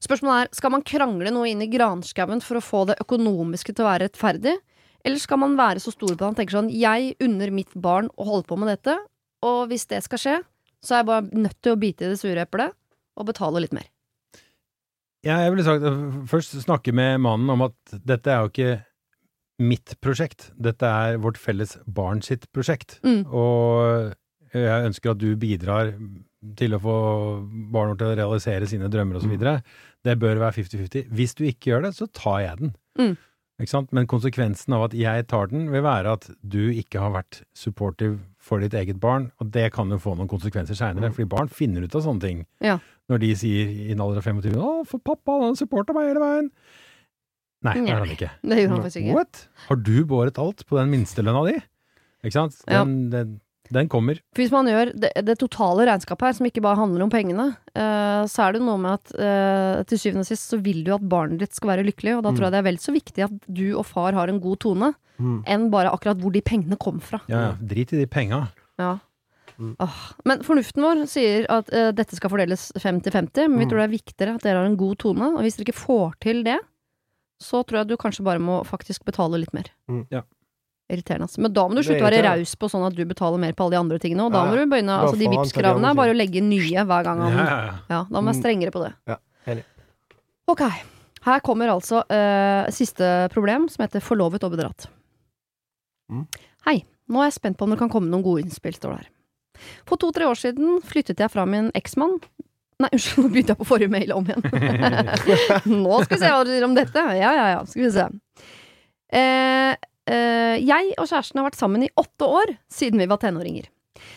spørsmålet er, skal man krangle noe inn i granskauen for å få det økonomiske til å være rettferdig? Eller skal man være så stor på at man tenker sånn, jeg unner mitt barn å holde på med dette, og hvis det skal skje, så er jeg bare nødt til å bite i det sure eplet og betale litt mer. Ja, jeg ville sagt først snakke med mannen om at dette er jo ikke mitt prosjekt. Dette er vårt felles barn sitt prosjekt. Mm. Og jeg ønsker at du bidrar til å få barna til å realisere sine drømmer osv. Det bør være 50-50. Hvis du ikke gjør det, så tar jeg den. Mm. Men konsekvensen av at jeg tar den, vil være at du ikke har vært supportive for ditt eget barn, og det kan jo få noen konsekvenser seinere, fordi barn finner ut av sånne ting. Ja. Når de sier i en alder av 25 'Å, for pappa, han supporta meg hele veien'. Nei, det gjør han ikke. Det gjorde han faktisk ikke. What? Har du båret alt på den minstelønna di? Ikke sant? Ja. Den, den, kommer. Hvis man gjør det, det totale regnskapet her, som ikke bare handler om pengene, uh, så er det noe med at uh, til syvende og sist så vil du at barnet ditt skal være lykkelig, og da tror jeg det er vel så viktig at du og far har en god tone, Mm. enn bare akkurat hvor de pengene kom fra. Ja, ja. Drit i de penga. Ja. Mm. Åh. Men fornuften vår sier at uh, dette skal fordeles 50-50, men vi Mm. tror det er viktigere at dere har en god tone, og hvis dere ikke får til det, så tror jeg du kanskje bare må faktisk betale litt mer. Mm. Ja. Irriterende. altså. Men da må du slutte å være raus på sånn at du betaler mer på alle de andre tingene, og da Ja, må du begynne Altså, de Vipps-kravene er bare å legge nye hver gang Ja, han ja, ja. Ja, da må jeg være Mm. strengere på det. Ja, enig. Ok. Her kommer altså uh, siste problem, som heter forlovet og bedratt. Mm. Hei. Nå er jeg spent på om det kan komme noen gode innspill, står det her. For to-tre år siden flyttet jeg fra min eksmann Nei, unnskyld, nå begynte jeg på forrige mail om igjen. nå skal vi se hva dere sier om dette. Ja, ja, ja, skal vi se. Eh, jeg og kjæresten har vært sammen i åtte år siden vi var tenåringer.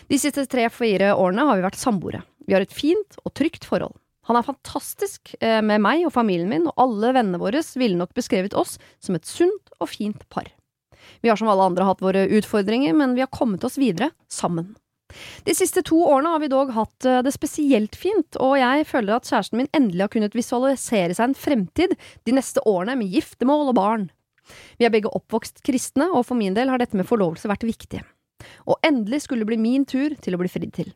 De siste tre-fire årene har vi vært samboere. Vi har et fint og trygt forhold. Han er fantastisk eh, med meg og familien min, og alle vennene våre ville nok beskrevet oss som et sunt og fint par. Vi har som alle andre hatt våre utfordringer, men vi har kommet oss videre sammen. De siste to årene har vi dog hatt eh, det spesielt fint, og jeg føler at kjæresten min endelig har kunnet visualisere seg en fremtid de neste årene med giftermål og barn. Vi er begge oppvokst kristne, og for min del har dette med forlovelse vært viktig. Og endelig skulle det bli min tur til å bli fridd til.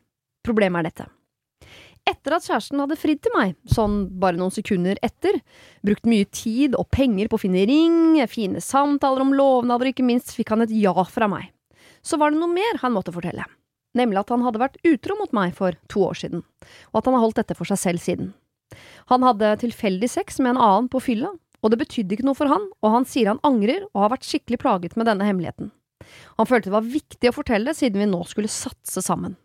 Problemet er dette. Etter at kjæresten hadde fridd til meg, sånn bare noen sekunder etter, brukt mye tid og penger på å finne ring, fine samtaler om lovnader, og ikke minst fikk han et ja fra meg. Så var det noe mer han måtte fortelle, nemlig at han hadde vært utro mot meg for to år siden, og at han har holdt dette for seg selv siden. Han hadde tilfeldig sex med en annen på fylla, og det betydde ikke noe for han, og han sier han angrer og har vært skikkelig plaget med denne hemmeligheten. Han følte det var viktig å fortelle siden vi nå skulle satse sammen.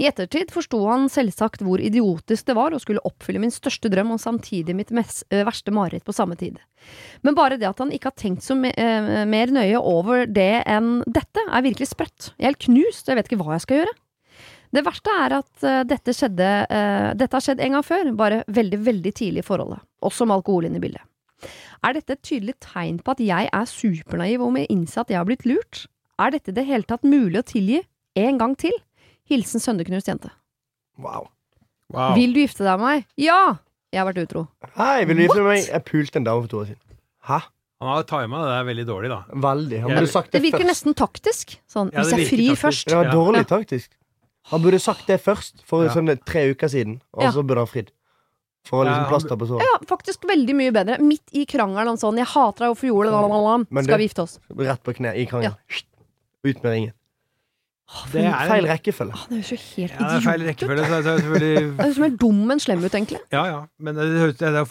I ettertid forsto han selvsagt hvor idiotisk det var å skulle oppfylle min største drøm og samtidig mitt mest, øh, verste mareritt på samme tid. Men bare det at han ikke har tenkt så me eh, mer nøye over det enn dette, er virkelig sprøtt. Jeg er helt knust, og jeg vet ikke hva jeg skal gjøre. Det verste er at eh, dette skjedde eh, Dette har skjedd en gang før, bare veldig, veldig tidlig i forholdet. Også med alkohol inne i bildet. Er dette et tydelig tegn på at jeg er supernaiv og må innse at jeg har blitt lurt? Er dette i det hele tatt mulig å tilgi en gang til? Hilsen sønderknust jente. Wow. Wow. Vil du gifte deg med meg? Ja! Jeg har vært utro. Hei, vil du gifte deg med meg? Jeg pulte en dame for to år siden. Hæ? Han har tima det der veldig dårlig, da. Veldig. Han burde sagt Det det, virker først. nesten taktisk. Sånn, Ja, hvis jeg frir taktisk. først. Det var Ja. dårlig taktisk. Han burde sagt det først, for Ja. sånn tre uker siden. Og Ja. så burde han fridd. For å Ja, liksom han- plaster på såret. Ja, faktisk veldig mye bedre. Midt i krangelen om sånn 'jeg hater deg, hvorfor gjorde du det', skal vi gifte oss? Rett på kne i krangelen. Ut med ringen. Det er, Feil rekkefølge. Det høres jo helt ja, det er feil rekkefølge. Så, så, selvfølgelig Det høres mer dum enn slem ut, egentlig. Ja, ja. Men det, høres- det er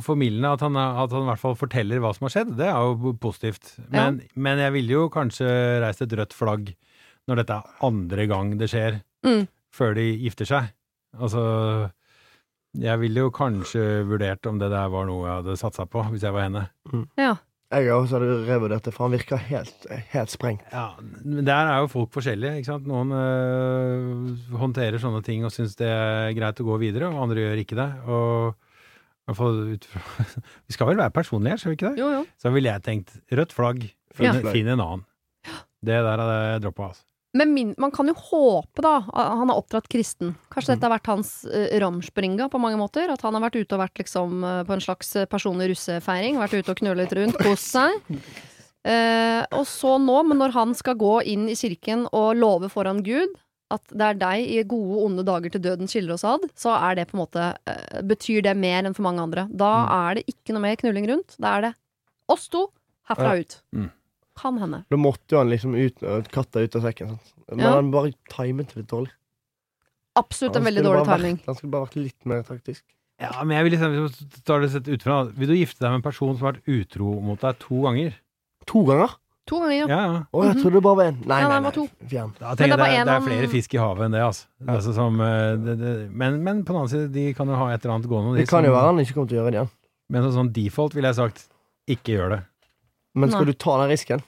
formildende at, han, er- at han i hvert fall forteller hva som har skjedd. Det er jo positivt. Men, men jeg ville jo kanskje reist et rødt flagg når dette er andre gang det skjer, Mm. før de gifter seg. Altså Jeg ville jo kanskje vurdert om det der var noe jeg hadde satsa på, hvis jeg var henne. Ja. Jeg også hadde revurdert det, for han virker helt, helt sprengt. Ja, men Der er jo folk forskjellige. ikke sant? Noen øh, håndterer sånne ting og syns det er greit å gå videre, og andre gjør ikke det. Og hvert fall Vi skal vel være personlige her, skal vi ikke det? Jo, jo. Så ville jeg tenkt rødt flagg, finn, Ja. en annen. Det der hadde jeg droppa, altså. Men man kan jo håpe, da, at han har oppdratt kristen. Kanskje dette har vært hans uh, ramspringa på mange måter? At han har vært ute og vært liksom eh, på en slags eh, personlig russefeiring. Vært ute og knøle litt rundt, kost seg. Uh, og så nå, men når han skal gå inn i kirken og love foran Gud at det er deg i gode onde dager til døden skiller oss ad, så er det på en måte uh, betyr det mer enn for mange andre. Da er det ikke noe mer knulling rundt. Da er det oss to herfra ut. Mm. Kan hende. Da måtte jo han liksom ut, katta ut av sekken. Sant? Men Ja. han bare timet det litt dårlig. Absolutt en Han veldig skulle dårlig bare timing. Vært, han skulle bare vært litt mer taktisk. Ja, men jeg vil liksom hvis du tar det sett utenfra. Vil du gifte deg med en person som har vært utro mot deg to ganger? To ganger? To ganger, ja. Ja, ja. Å, jeg trodde det bare var én. Nei, Ja, nei, det var nei. to. Fjern. Da tenker det jeg det, det, er- en det er om- flere fisk i havet enn det, altså. Ja. altså som, eh, det, det, men, men på den annen side, de kan jo ha et eller annet gående. de Det kan jo som- være han ikke kommer til å gjøre det igjen. Men sånn default ville jeg sagt, ikke gjør det. Men skal Nei. du ta den risken?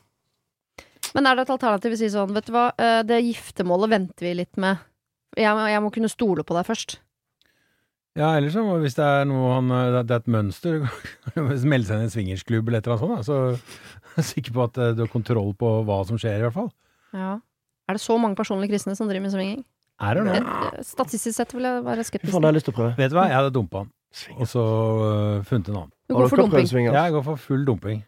Men er det et alternativ å si sånn, vet du hva, eh, det giftermålet venter vi litt med. Jeg må, jeg må kunne stole på deg først. Ja, ellers så hvis det er noe han eh, Det er et mønster, melde seg inn i en swingersklubb eller et eller annet sånt, da, så jeg er sikker på at eh, du har kontroll på hva som skjer, i hvert fall. Ja. Er det så mange personlige kristne som driver med svinging? Er det noe? Eh, Statistisk sett vil jeg være skeptisk. faen, det har lyst til å prøve. Vet du hva, jeg hadde dumpa han, og så funnet en annen. Du går for dumping. Ja, Jeg går for full dumping.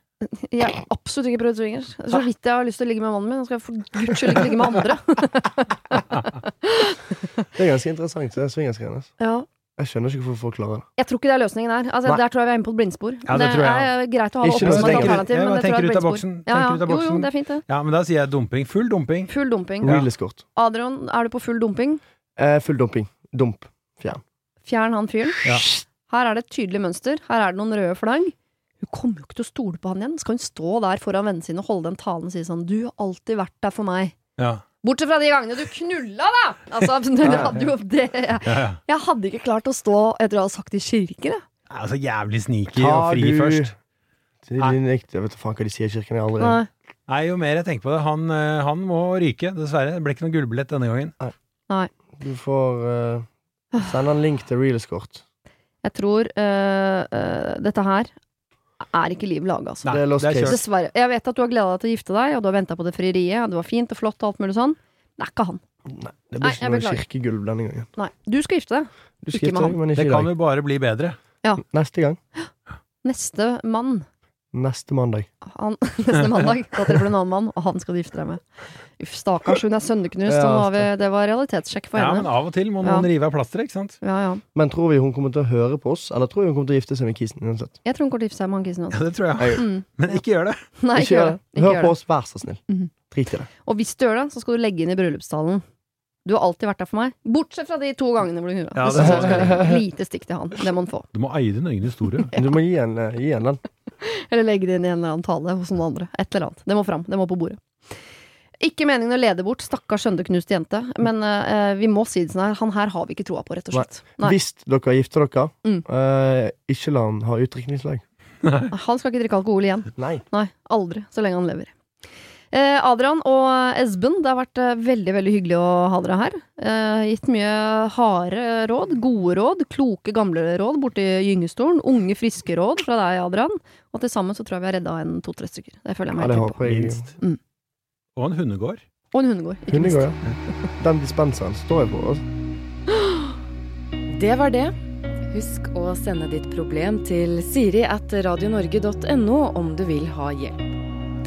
Jeg har absolutt ikke prøvd swingers. Så vidt jeg har lyst til å ligge med mannen min, skal jeg for guds skyld ikke ligge med andre. Det er ganske interessant, det swingersgreiene. altså. Ja. Jeg skjønner ikke hvorfor folk klarer det. Jeg tror ikke det er løsningen der. Altså, der tror jeg vi er inne på et blindspor. Ja, det tror jeg, er greit å ha det Ikke oppe som et tenker- alternativ, men det tror jeg er av blindspor. Ja, ja. Jo, jo, det er fint, det. Ja, men da sier jeg dumping. Full dumping. Full dumping. Ja. Adrian, er du på full dumping? Eh, full dumping. Dump. Fjern. Fjern han fyren. Ja. Her er det et tydelig mønster. Her er det noen røde flagg. Hun kommer jo ikke til å stole på han igjen. Skal hun stå der foran vennene sine og holde den talen og si sånn Du har alltid vært der for meg. Ja. Bortsett fra de gangene du knulla, da! Altså, det hadde jo det. Jeg hadde ikke klart å stå etter å ha sagt det i kirken, jeg. Altså jævlig sneaky og fri først. til din ekte Jeg vet faen hva de sier i kirken. Jeg aldri Nei. Nei, jo mer jeg tenker på det, han, øh, han må ryke, dessverre. Det ble ikke noen gullbillett denne gangen. Du får uh, sende en link til Real Escort. Jeg tror uh, uh, dette her er ikke liv laga, altså. Nei, Det er lost er case. Dessverre. Jeg vet at du har gleda deg til å gifte deg, og du har venta på det frieriet, og det var fint og flott og alt mulig sånn. Det er ikke han. Nei, det blir ikke noe kirkegulv denne gangen. Nei. Du skal gifte deg. Du Ikke med han. men Det kan jo bare bli bedre. Neste gang. Neste mann. Neste mandag. Han, neste mandag. Da treffer du en annen mann, og han skal du gifte deg med. Uff, stakkars, hun er sønderknust. Ja, vi, det var realitetssjekk for Ja, henne. men av og til må Ja. noen rive av plasteret, ikke sant? Ja, ja. Men tror vi hun kommer til å høre på oss, eller tror vi hun kommer til å gifte seg med kisen uansett? Jeg tror hun kommer til å gifte seg med han kisen Ja, det tror jeg. Mm. Men ikke gjør det. Nei, ikke gjør det. Ikke Hør gjør på det. oss, vær så snill. Mhm. Drit i det. Og hvis du gjør det, så skal du legge inn i bryllupstalen. Du har alltid vært der for meg. Bortsett fra de to gangene hvor du knulla. Ja, Det. Lite stikk til han. Det må han få. Du må eie din egen historie. Du må gi en, gi en den. Eller legge det inn i en eller annen tale hos noen andre. Et eller annet. Det må fram. Det må på bordet. Ikke meningen å lede bort stakkars sønderknust jente, men uh, vi må si det sånn her. Han her har vi ikke troa på, rett og slett. Nei. Hvis dere gifter dere, Mm. uh, ikke la han ha utdrikningslag. Han skal ikke drikke alkohol igjen. Nei. Nei, aldri. Så lenge han lever. Eh, Adrian og Esben, det har vært eh, veldig veldig hyggelig å ha dere her. Eh, gitt mye harde råd, gode råd, kloke gamle råd borti gyngestolen. Unge, friske råd fra deg, Adrian. Og til sammen så tror jeg vi har redda en to-tre stykker. Det føler jeg meg helt trygg på. Minst. Mm. Og en hundegård. Og en hundegård. ikke minst. Ja. Den dispenseren står jeg på. oss. Det var det. Husk å sende ditt problem til siri at radionorge.no om du vil ha hjelp.